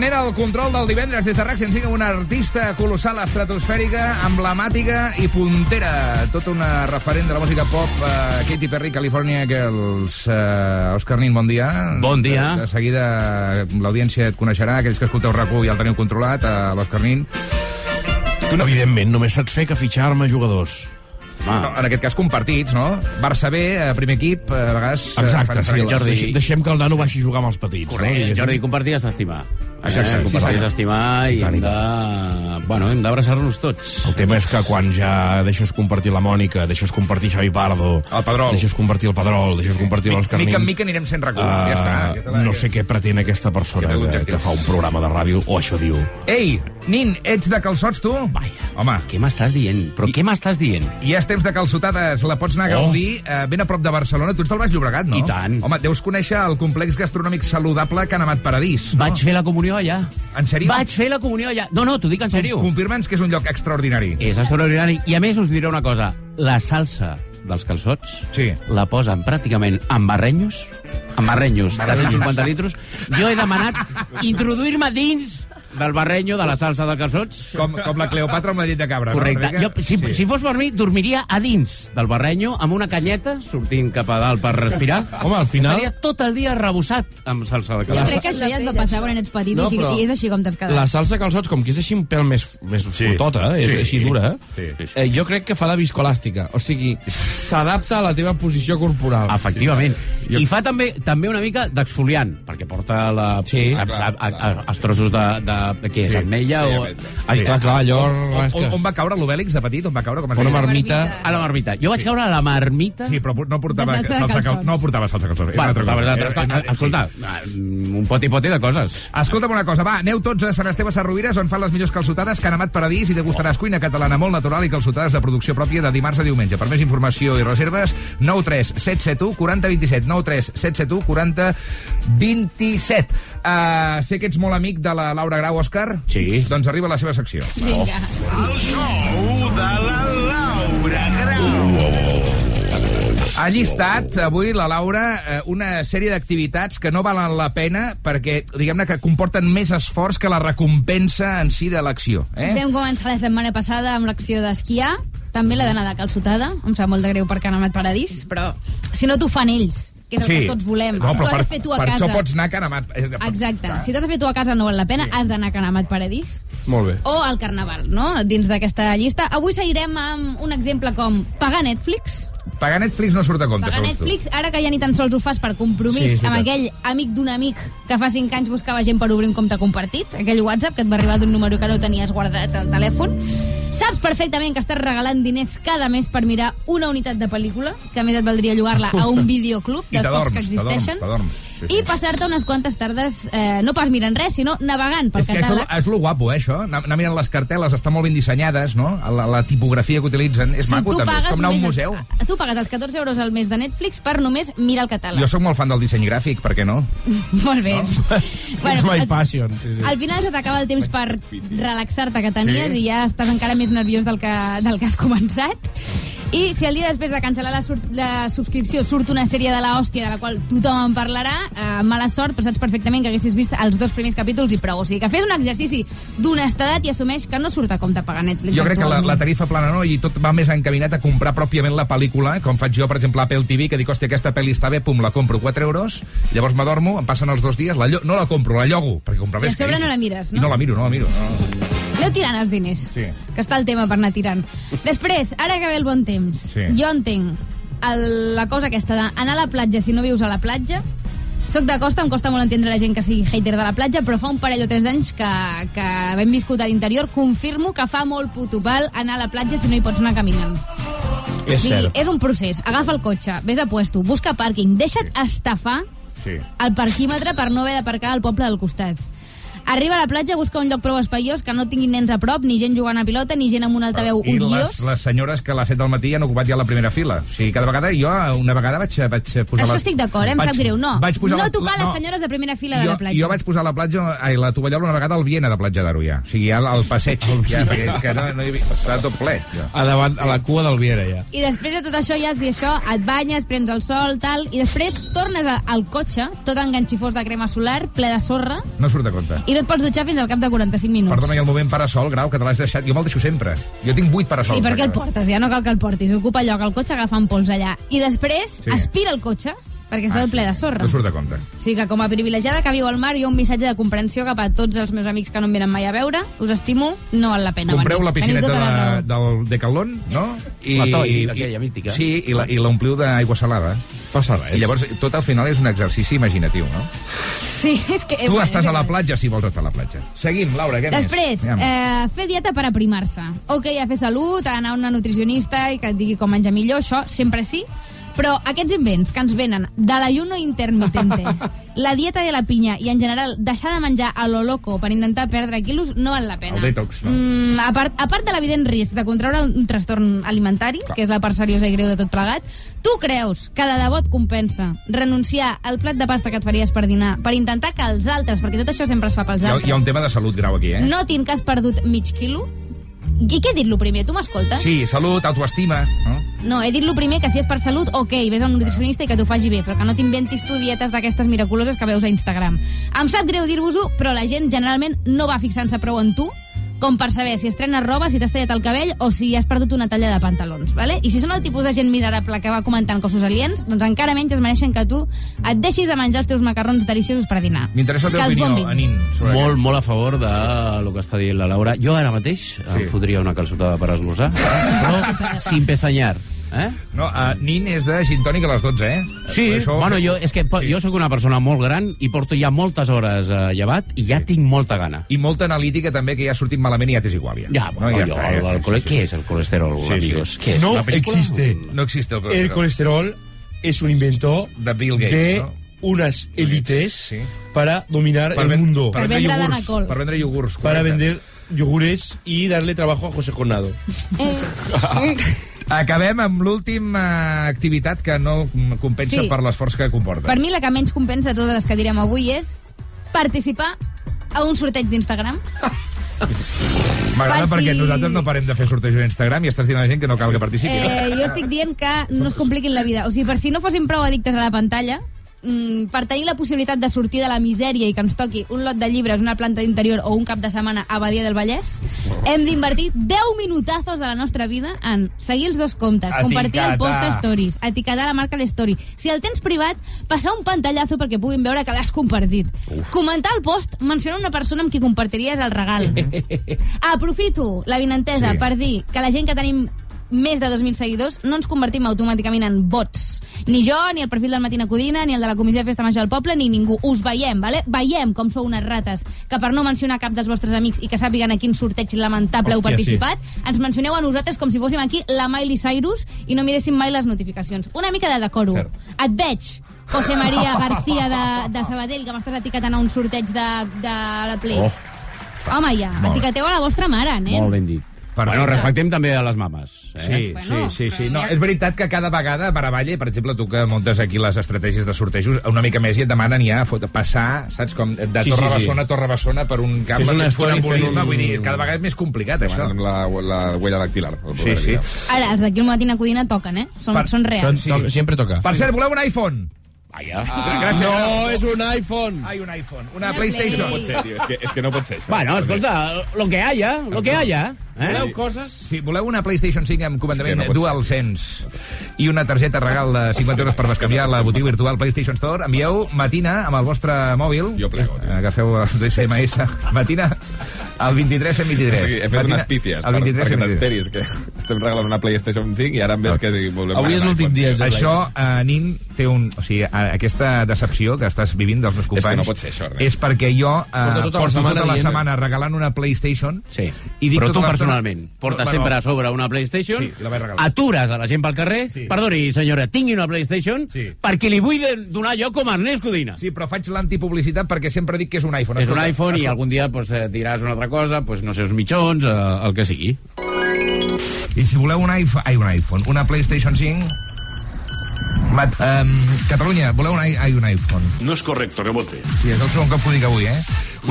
Speaker 2: Tenent el control del divendres des de RAC 105 amb una artista colossal estratosfèrica, emblemàtica i puntera. Tota una referent de la música pop, uh, Katy Perry, California Girls. Uh, Òscar Nin, bon dia.
Speaker 22: Bon dia.
Speaker 2: De, de seguida l'audiència et coneixerà, aquells que escolteu rac ja el teniu controlat, uh, l'Òscar Nin.
Speaker 6: Tu no... Evidentment, només saps fer que fitxar-me jugadors.
Speaker 2: No, en aquest cas compartits, no? Barça B, eh, primer equip, a vegades...
Speaker 6: Exacte, sí, Jordi. Deixem, deixem que el nano vagi a jugar amb els petits.
Speaker 22: Correcte,
Speaker 6: no?
Speaker 22: Jordi, compartir és estimar.
Speaker 6: Exacte,
Speaker 22: Eh,
Speaker 6: sí,
Speaker 22: compartir
Speaker 6: senyor.
Speaker 22: és estimar i,
Speaker 6: I tant,
Speaker 22: hem
Speaker 6: i
Speaker 22: de... Bueno, hem d'abraçar-nos tots.
Speaker 6: El tema és que quan ja deixes compartir la Mònica, deixes compartir Xavi Pardo...
Speaker 2: El Pedrol.
Speaker 6: Deixes compartir el Pedrol, deixes compartir l'Òscar
Speaker 2: Mica en mica anirem sent rac
Speaker 6: Uh,
Speaker 2: ja està. Ja la-
Speaker 6: no sé què pretén aquesta persona que, que fa un programa de ràdio, o això diu.
Speaker 2: Ei, Nin, ets de calçots, tu?
Speaker 22: Vaja.
Speaker 2: Home.
Speaker 22: Què m'estàs dient? Però què m'estàs dient?
Speaker 2: I és temps de calçotades, la pots anar a
Speaker 22: Oh.
Speaker 2: gaudir eh, ben a prop de Barcelona. Tu ets del Baix Llobregat, no?
Speaker 22: I tant.
Speaker 2: Home, deus conèixer el complex gastronòmic saludable Can Amat Paradís. No?
Speaker 22: Vaig fer la comunió allà.
Speaker 2: En sèrio?
Speaker 22: Vaig fer la comunió allà. No, no, t'ho dic en sèrio.
Speaker 2: Confirma'ns que és un lloc extraordinari.
Speaker 22: És extraordinari. I a més us diré una cosa. La salsa dels calçots
Speaker 2: sí.
Speaker 22: la posen pràcticament amb barrenyos, amb barrenyos de 150 litros. Jo he demanat introduir-me dins del barrenyo de la salsa de calçots.
Speaker 2: Com, com la Cleopatra amb la llet de cabra,
Speaker 22: Correcte.
Speaker 2: no?
Speaker 22: Jo, si, sí. si fos per mi, dormiria a dins del barrenyo amb una canyeta, sortint cap a dalt per respirar.
Speaker 6: Home, al final-
Speaker 22: Estaria tot el dia rebossat amb salsa de
Speaker 5: Jo
Speaker 22: calçots.
Speaker 5: crec que això ja et va passar quan ets petit
Speaker 6: No,
Speaker 5: i, i és així com t'has quedat.
Speaker 6: La salsa calçots, com que és així un pèl més, més sí. fortota, eh? és
Speaker 2: Sí.
Speaker 6: així dura,
Speaker 2: Sí.
Speaker 6: eh, jo crec que fa de viscolàstica. O sigui, s'adapta a la teva posició corporal.
Speaker 22: Efectivament. I fa també també una mica d'exfoliant, perquè porta la,
Speaker 6: Sí.
Speaker 22: a, a, a, a, els trossos de, de, de què és,
Speaker 2: Sí.
Speaker 22: ametlla
Speaker 2: Sí,
Speaker 22: o...
Speaker 6: Ai, clar, clar, allò...
Speaker 2: On, on, on va caure l'Obèlix de petit? On va caure? Com es
Speaker 6: Una marmita...
Speaker 22: A la marmita. Jo vaig caure a la marmita...
Speaker 2: Sí, però no portava
Speaker 5: De salsa de
Speaker 2: salsa cal... No portava salsa Era una altra
Speaker 22: la
Speaker 2: cosa. era-
Speaker 22: escolta, un poti-poti de coses.
Speaker 2: Escolta'm una cosa, va, aneu tots a Sant Esteve Sarrovires, on fan les millors calçotades, Can Amat Paradís, i degustaràs cuina catalana molt natural i calçotades de producció pròpia de dimarts a diumenge. Per més informació i reserves, 93 771 40 27, 93 771 40 27. Uh, sé que ets molt amic de la Laura Grau, Òscar.
Speaker 22: Sí.
Speaker 2: Doncs arriba la seva secció.
Speaker 5: Vinga.
Speaker 40: El show de la Laura Grau.
Speaker 2: Ha llistat avui la Laura eh, una sèrie d'activitats que no valen la pena perquè, diguem-ne, que comporten més esforç que la recompensa en si de l'acció. Eh?
Speaker 5: Vam començar la setmana passada amb l'acció d'esquiar, també la d'anada calçotada, em sap molt de greu perquè han anat paradís, però si no t'ho fan ells, que és el que tots volem.
Speaker 2: No, però per,
Speaker 5: fer tu a
Speaker 2: per
Speaker 5: casa.
Speaker 2: això pots anar a Can Amat. Eh,
Speaker 5: Exacte. Si t'has de fer tu a casa no val la pena, has d'anar a Can Amat Paradís
Speaker 6: Molt bé.
Speaker 5: o al Carnaval, no? Dins d'aquesta llista. Avui seguirem amb un exemple com pagar Netflix.
Speaker 2: Pagar Netflix no surt a compte,
Speaker 5: Pagar
Speaker 2: segons tu.
Speaker 5: Netflix, ara que ja ni tan sols ho fas per compromís
Speaker 2: Sí, és
Speaker 5: amb aquell amic d'un amic que fa 5 anys buscava gent per obrir un compte compartit, aquell WhatsApp que et va arribar d'un número que no tenies guardat al telèfon. Saps perfectament que estàs regalant diners cada mes per mirar una unitat de pel·lícula, que a més et valdria llogar-la a un [LAUGHS] videoclub, dels pocs que existeixen.
Speaker 2: Sí, sí.
Speaker 5: i passar-te unes quantes tardes, eh, no pas mirant res, sinó navegant pel
Speaker 2: És que és,
Speaker 5: catàleg.
Speaker 2: és lo guapo, eh, això. Anar, anar mirant les cartel·les, estan molt ben dissenyades, no? La, la tipografia que utilitzen és maco, també. És com anar a un museu.
Speaker 5: Tu pagues els 14 euros al mes de Netflix per només mirar el catàleg.
Speaker 2: Jo sóc molt fan del disseny gràfic, per què no? [LAUGHS]
Speaker 5: Molt bé.
Speaker 6: It's [LAUGHS] my passion. Sí, sí.
Speaker 5: Al final se t'acaba el temps per relaxar-te que tenies
Speaker 2: Sí.
Speaker 5: i ja estàs encara més nerviós del que, del que has començat. I si el dia després de cancel·lar la, la subscripció surt una sèrie de la hòstia de la qual tothom en parlarà, eh, mala sort, però saps perfectament que haguessis vist els dos primers capítols i prou. O sigui, que fes un exercici d'honestedat i assumeix que no surt a compte pagar Netflix.
Speaker 2: Jo crec que la, la tarifa plana no, i tot va més encaminat a comprar pròpiament la pel·lícula, com faig jo, per exemple, a Apple TV, que dic, hòstia, aquesta pel·li està bé, pum, la compro 4 euros, llavors m'adormo, em passen els dos dies, la no la compro, la llogo, perquè comprar
Speaker 5: I a sobre no la mires, no?
Speaker 2: I no la miro, no la miro. No.
Speaker 5: Aneu tirant els diners,
Speaker 2: Sí.
Speaker 5: que està el tema per anar tirant. Després, ara que ve el bon temps,
Speaker 2: Sí.
Speaker 5: jo entenc el, la cosa aquesta d'anar a la platja si no vius a la platja, soc de costa, em costa molt entendre la gent que sigui hater de la platja, però fa un parell o tres d'anys que, que hem viscut a l'interior, confirmo que fa molt puto pal anar a la platja si no hi pots anar caminant.
Speaker 6: És
Speaker 5: Sí,
Speaker 6: cert.
Speaker 5: és un procés. Agafa el cotxe, vés a puesto, busca pàrquing, deixa't estafar
Speaker 2: Sí.
Speaker 5: el parquímetre per no haver d'aparcar al poble del costat. Arriba a la platja, busca un lloc prou espaiós que no tingui nens a prop, ni gent jugant a pilota, ni gent amb un altaveu
Speaker 2: I les,
Speaker 5: odiós.
Speaker 2: les senyores que a les 7 del matí han ocupat ja la primera fila. O sigui, cada vegada, jo una vegada vaig, vaig posar...
Speaker 5: Això
Speaker 2: la...
Speaker 5: estic d'acord, eh? em sap greu. No,
Speaker 2: vaig posar
Speaker 5: no
Speaker 2: la-
Speaker 5: tocar
Speaker 2: la-
Speaker 5: les senyores de primera fila de
Speaker 2: jo,
Speaker 5: la platja.
Speaker 2: Jo vaig posar la platja, ai, la tovallola una vegada al Viena de Platja d'Aro, ja. O sigui, al, al passeig. ja, que no, no hi havia... Estava tot ple. Ja.
Speaker 6: A, davant, a la cua del Viera, ja.
Speaker 5: I després de tot això, ja si això, et banyes, prens el sol, tal, i després tornes al cotxe, tot enganxifós de crema solar, ple de sorra,
Speaker 2: No surt a compte.
Speaker 5: i no et pots dutxar fins al cap de 45 minuts.
Speaker 2: Perdona, i el moment parasol, Grau, que te l'has deixat... Jo me'l deixo sempre. Jo tinc vuit parasols.
Speaker 5: Sí, perquè
Speaker 2: a
Speaker 5: el portes, ja no cal que el portis. Ocupa lloc al cotxe agafant pols allà. I després
Speaker 2: Sí.
Speaker 5: aspira el cotxe, perquè està tot ple de sorra.
Speaker 2: No surt de compte.
Speaker 5: O sigui que com a privilegiada que viu al mar, hi ha un missatge de comprensió cap a tots els meus amics que no em venen mai a veure. Us estimo, no val la pena
Speaker 2: Compreu
Speaker 5: venir.
Speaker 2: la piscineta
Speaker 5: tota la
Speaker 2: de,
Speaker 5: raó.
Speaker 2: del Decathlon, no?
Speaker 39: La Toy, aquella mítica.
Speaker 2: Sí, i la- i l'ompliu d'aigua salada.
Speaker 41: Passa res.
Speaker 2: I llavors, tot al final és un exercici imaginatiu, no?
Speaker 5: Sí, és que...
Speaker 2: Tu
Speaker 5: bueno,
Speaker 2: estàs a la platja si vols estar a la platja. Seguim, Laura, què
Speaker 5: Després,
Speaker 2: més? Aviam.
Speaker 5: eh, fer dieta per aprimar-se. Ok, a fer salut, a anar a una nutricionista i que et digui com menjar millor, això sempre sí, però aquests invents que ens venen de l'ayuno intermitente, [LAUGHS] la dieta de la pinya i, en general, deixar de menjar a lo loco per intentar perdre quilos no val la pena.
Speaker 2: El detox, no?
Speaker 5: Mm, a, part, a part de l'evident risc de contraure un trastorn alimentari, que és la part seriosa i greu de tot plegat, tu creus que de debò et compensa renunciar al plat de pasta que et faries per dinar per intentar que els altres, perquè tot això sempre es fa pels
Speaker 2: Hi ha,
Speaker 5: altres,
Speaker 2: hi ha un tema de salut grau aquí, eh?
Speaker 5: no tinc que has perdut mig quilo? I què he dit lo primer? Tu m'escoltes?
Speaker 2: Sí, salut, autoestima, no?
Speaker 5: No, he dit lo primer que si és per salut, ok, vés a un nutricionista i que t'ho faci bé, però que no t'inventis tu dietes d'aquestes miraculoses que veus a Instagram. Em sap greu dir-vos-ho, però la gent generalment no va fixant-se prou en tu com per saber si estrenes roba, si t'has tallat el cabell o si has perdut una talla de pantalons, vale? I si són el tipus de gent miserable que va comentant coses aliens, doncs encara menys es mereixen que tu et deixis de menjar els teus macarrons deliciosos per dinar.
Speaker 2: M'interessa la teva opinió,
Speaker 5: bombin.
Speaker 2: Anin. sobre
Speaker 39: Molt, molt a favor de lo que està dient la Laura. Jo ara mateix sí. em fotria una calçotada per esmorzar, però [LAUGHS] sin pestanyar. Eh?
Speaker 2: No, uh, Nin és de gin tònic a les 12, eh?
Speaker 39: Sí,
Speaker 2: Això-
Speaker 39: bueno, jo, és que sí. jo sóc una persona molt gran i porto ja moltes hores eh, llevat i ja tinc molta gana.
Speaker 2: I molta analítica també, que ja ha sortit malament i ja t'és igual. Ja,
Speaker 39: Ja, bueno,
Speaker 2: ja
Speaker 39: jo,
Speaker 2: està,
Speaker 39: el,
Speaker 2: ja,
Speaker 39: el,
Speaker 2: sí, sí,
Speaker 39: què
Speaker 2: sí.
Speaker 39: és el colesterol,
Speaker 2: Sí, sí.
Speaker 39: amigos? Què és?
Speaker 42: No existe.
Speaker 2: No existe el
Speaker 42: El
Speaker 2: colesterol.
Speaker 42: colesterol es un invento
Speaker 2: De Bill Gates,
Speaker 42: de
Speaker 2: ¿no?
Speaker 42: unas élites
Speaker 2: Sí.
Speaker 42: para dominar
Speaker 2: Per
Speaker 42: el
Speaker 2: ven-
Speaker 42: mundo.
Speaker 2: Per
Speaker 5: Per
Speaker 2: vendre
Speaker 5: vendre
Speaker 2: iogurts.
Speaker 5: l'anacol.
Speaker 2: Per vendre iogurts.
Speaker 42: Para
Speaker 2: correcte.
Speaker 42: vender yogures y darle trabajo a José Conado. [LAUGHS] [LAUGHS]
Speaker 2: Acabem amb l'última activitat que no compensa
Speaker 5: Sí.
Speaker 2: per l'esforç que comporta.
Speaker 5: Per mi la que menys compensa totes les que direm avui és participar a un sorteig d'Instagram. [LAUGHS]
Speaker 2: M'agrada
Speaker 5: per
Speaker 2: perquè
Speaker 5: si-
Speaker 2: nosaltres no parem de fer sortejos a Instagram i estàs dient a la gent que no cal que participi.
Speaker 5: Eh, jo estic dient que no es compliquin la vida. O sigui, per si no fossin prou addictes a la pantalla, per tenir la possibilitat de sortir de la misèria i que ens toqui un lot de llibres, una planta d'interior o un cap de setmana a Badia del Vallès, hem d'invertir 10 minutazos de la nostra vida en seguir els dos comptes, compartir el post a stories, etiquetar la marca a l'story. Si el tens privat, passar un pantallazo perquè puguin veure que l'has compartit. Comentar el post, mencionar una persona amb qui compartiries el regal. [LAUGHS] Aprofito la vinentesa
Speaker 2: Sí.
Speaker 5: per dir que la gent que tenim més de 2.000 seguidors no ens convertim automàticament en bots. Ni jo, ni el perfil del Matina Codina, ni el de la Comissió de Festa Major del Poble, ni ningú. Us veiem, vale? Veiem com sou unes rates que per no mencionar cap dels vostres amics i que sàpiguen a quin sorteig lamentable heu
Speaker 42: Hòstia,
Speaker 5: participat, ens mencioneu a nosaltres com si fóssim aquí la Miley Cyrus i no miréssim mai les notificacions. Una mica de decoro.
Speaker 2: Cert.
Speaker 5: Et veig, José María [LAUGHS] García de, de Sabadell, que m'estàs etiquetant a un sorteig de, de la Play.
Speaker 39: Oh.
Speaker 5: Home, ja,
Speaker 39: Molt.
Speaker 5: etiqueteu a la vostra mare, nen.
Speaker 39: Molt ben dit. Bueno, respectem també a les mames. Eh?
Speaker 2: Sí,
Speaker 5: Bueno,
Speaker 2: sí, sí, sí. No, és veritat que cada vegada, Maravalle, per exemple, tu que muntes aquí les estratègies de sortejos, una mica més i et demanen ja fot, passar, saps, com de
Speaker 41: Sí, sí,
Speaker 2: Torre
Speaker 41: sí.
Speaker 2: Bessona a Torre Bessona per un camp
Speaker 41: Sí, és
Speaker 2: sí,
Speaker 41: una
Speaker 2: un
Speaker 41: un-
Speaker 2: vull dir, cada vegada és més complicat, això.
Speaker 7: Amb la, la huella dactilar.
Speaker 2: Sí, sí.
Speaker 5: Ara, els d'aquí al Matina Codina toquen, eh? Són,
Speaker 2: Per-
Speaker 5: són reals.
Speaker 2: Sí.
Speaker 41: Sempre toca.
Speaker 2: Per cert, voleu un iPhone?
Speaker 39: Vaja.
Speaker 2: Ah, Gràcies.
Speaker 41: No, és un iPhone.
Speaker 2: Ai, un iPhone. Una, PlayStation.
Speaker 5: Play.
Speaker 7: No pot ser, tio, és que, és que no pot ser això.
Speaker 39: Bueno, escolta, lo que haya, lo que haya. Eh?
Speaker 41: Voleu coses?
Speaker 2: Sí, voleu una PlayStation 5 amb comandament
Speaker 7: que no
Speaker 2: DualSense i una targeta regal de 50 euros per bescanviar la botiga virtual PlayStation Store, envieu Matina amb el vostre mòbil.
Speaker 7: Jo plego, tio.
Speaker 2: Agafeu els SMS. Matina al 23
Speaker 7: O
Speaker 2: 123.
Speaker 7: sigui, he fet
Speaker 2: Matina,
Speaker 7: unes pífies
Speaker 2: Al 23
Speaker 7: perquè
Speaker 2: 123.
Speaker 7: t'enteris que estem regalant una PlayStation 5 i ara em ves que si volem...
Speaker 41: Avui és l'últim dia. Josep
Speaker 2: Això, eh, Nin, té un... O sigui, aquesta decepció que estàs vivint dels meus
Speaker 7: És que
Speaker 2: companys...
Speaker 7: no pot ser això, Ernest.
Speaker 2: És perquè jo eh,
Speaker 41: Porta tota la
Speaker 2: porto
Speaker 41: setmana
Speaker 2: tota la
Speaker 41: dient-
Speaker 2: setmana regalant una PlayStation
Speaker 39: Sí.
Speaker 2: i dic
Speaker 39: Però
Speaker 2: tota
Speaker 39: tu personalment portes
Speaker 2: Bueno,
Speaker 39: sempre a sobre una PlayStation,
Speaker 2: Sí, la vaig regalar.
Speaker 39: atures a la gent pel carrer,
Speaker 2: Sí.
Speaker 39: perdoni, senyora, tingui una PlayStation,
Speaker 2: Sí.
Speaker 39: perquè li vull de- donar jo com a Ernest Codina.
Speaker 2: Sí, però faig l'antipublicitat perquè sempre dic que és un iPhone.
Speaker 39: És un
Speaker 2: Escolta,
Speaker 39: iPhone i
Speaker 2: escolta.
Speaker 39: algun dia pues, eh, diràs una altra cosa, pues, no sé, uns mitjons, eh, el que sigui.
Speaker 2: I si voleu un iPhone, ai, un iPhone, una PlayStation 5... Mat, um, Catalunya, voleu un, ai, un iPhone?
Speaker 43: No es correcto, rebote.
Speaker 2: Sí, és el segon que ho dic avui, eh?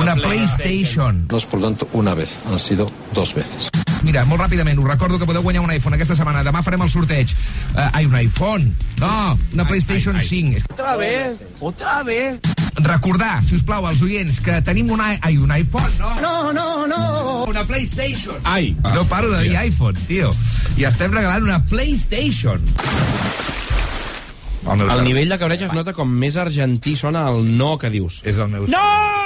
Speaker 2: Una PlayStation.
Speaker 43: No es por tanto una vez, han sido dos veces.
Speaker 2: Mira, molt ràpidament, us recordo que podeu guanyar un iPhone aquesta setmana. Demà farem el sorteig. Uh, ai, un iPhone. No, una PlayStation 5.
Speaker 44: Otra vez, otra vez.
Speaker 2: Recordar, si us plau, als oients, que tenim un. Ai, un iPhone, no?
Speaker 45: No, no, no.
Speaker 2: Una PlayStation.
Speaker 6: Ai.
Speaker 2: No paro de dir iPhone, tio. I estem regalant una PlayStation. El,
Speaker 6: El nivell de cabreig es nota com més argentí sona el no que dius.
Speaker 2: És el meu
Speaker 6: No!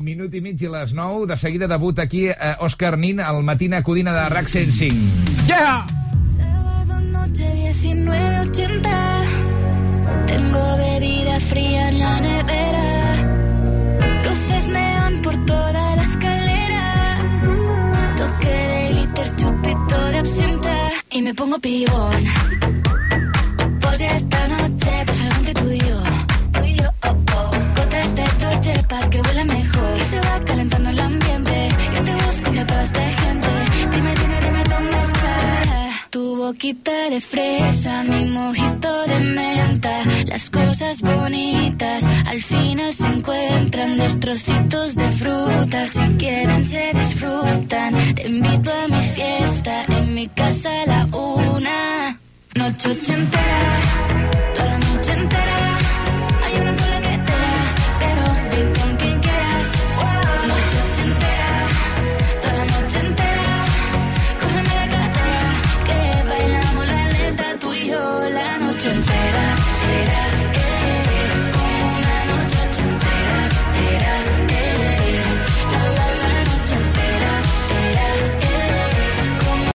Speaker 2: Minut i mig i les 9. De seguida debut aquí eh, Òscar Nin al Matina Codina de RAC 105.
Speaker 6: Yeah!
Speaker 45: Sábado noche 1980. Tengo bebida fría en la nevera. Luces neón por toda la escalera. Toque de glitter, chupito de absenta. Y me pongo pibón. Pues ya esta noche pasa algo entre tú y yo. Que huela mejor. Y se va calentando el ambiente. Yo te busco entre toda esta gente. Dime, dime, dime dónde está. Tu boquita de fresa, mi mojito de menta. Las cosas bonitas al final se encuentran. Dos trocitos de fruta, si quieren se disfrutan. Te invito a mi fiesta, en mi casa a la una. Noche ochentera,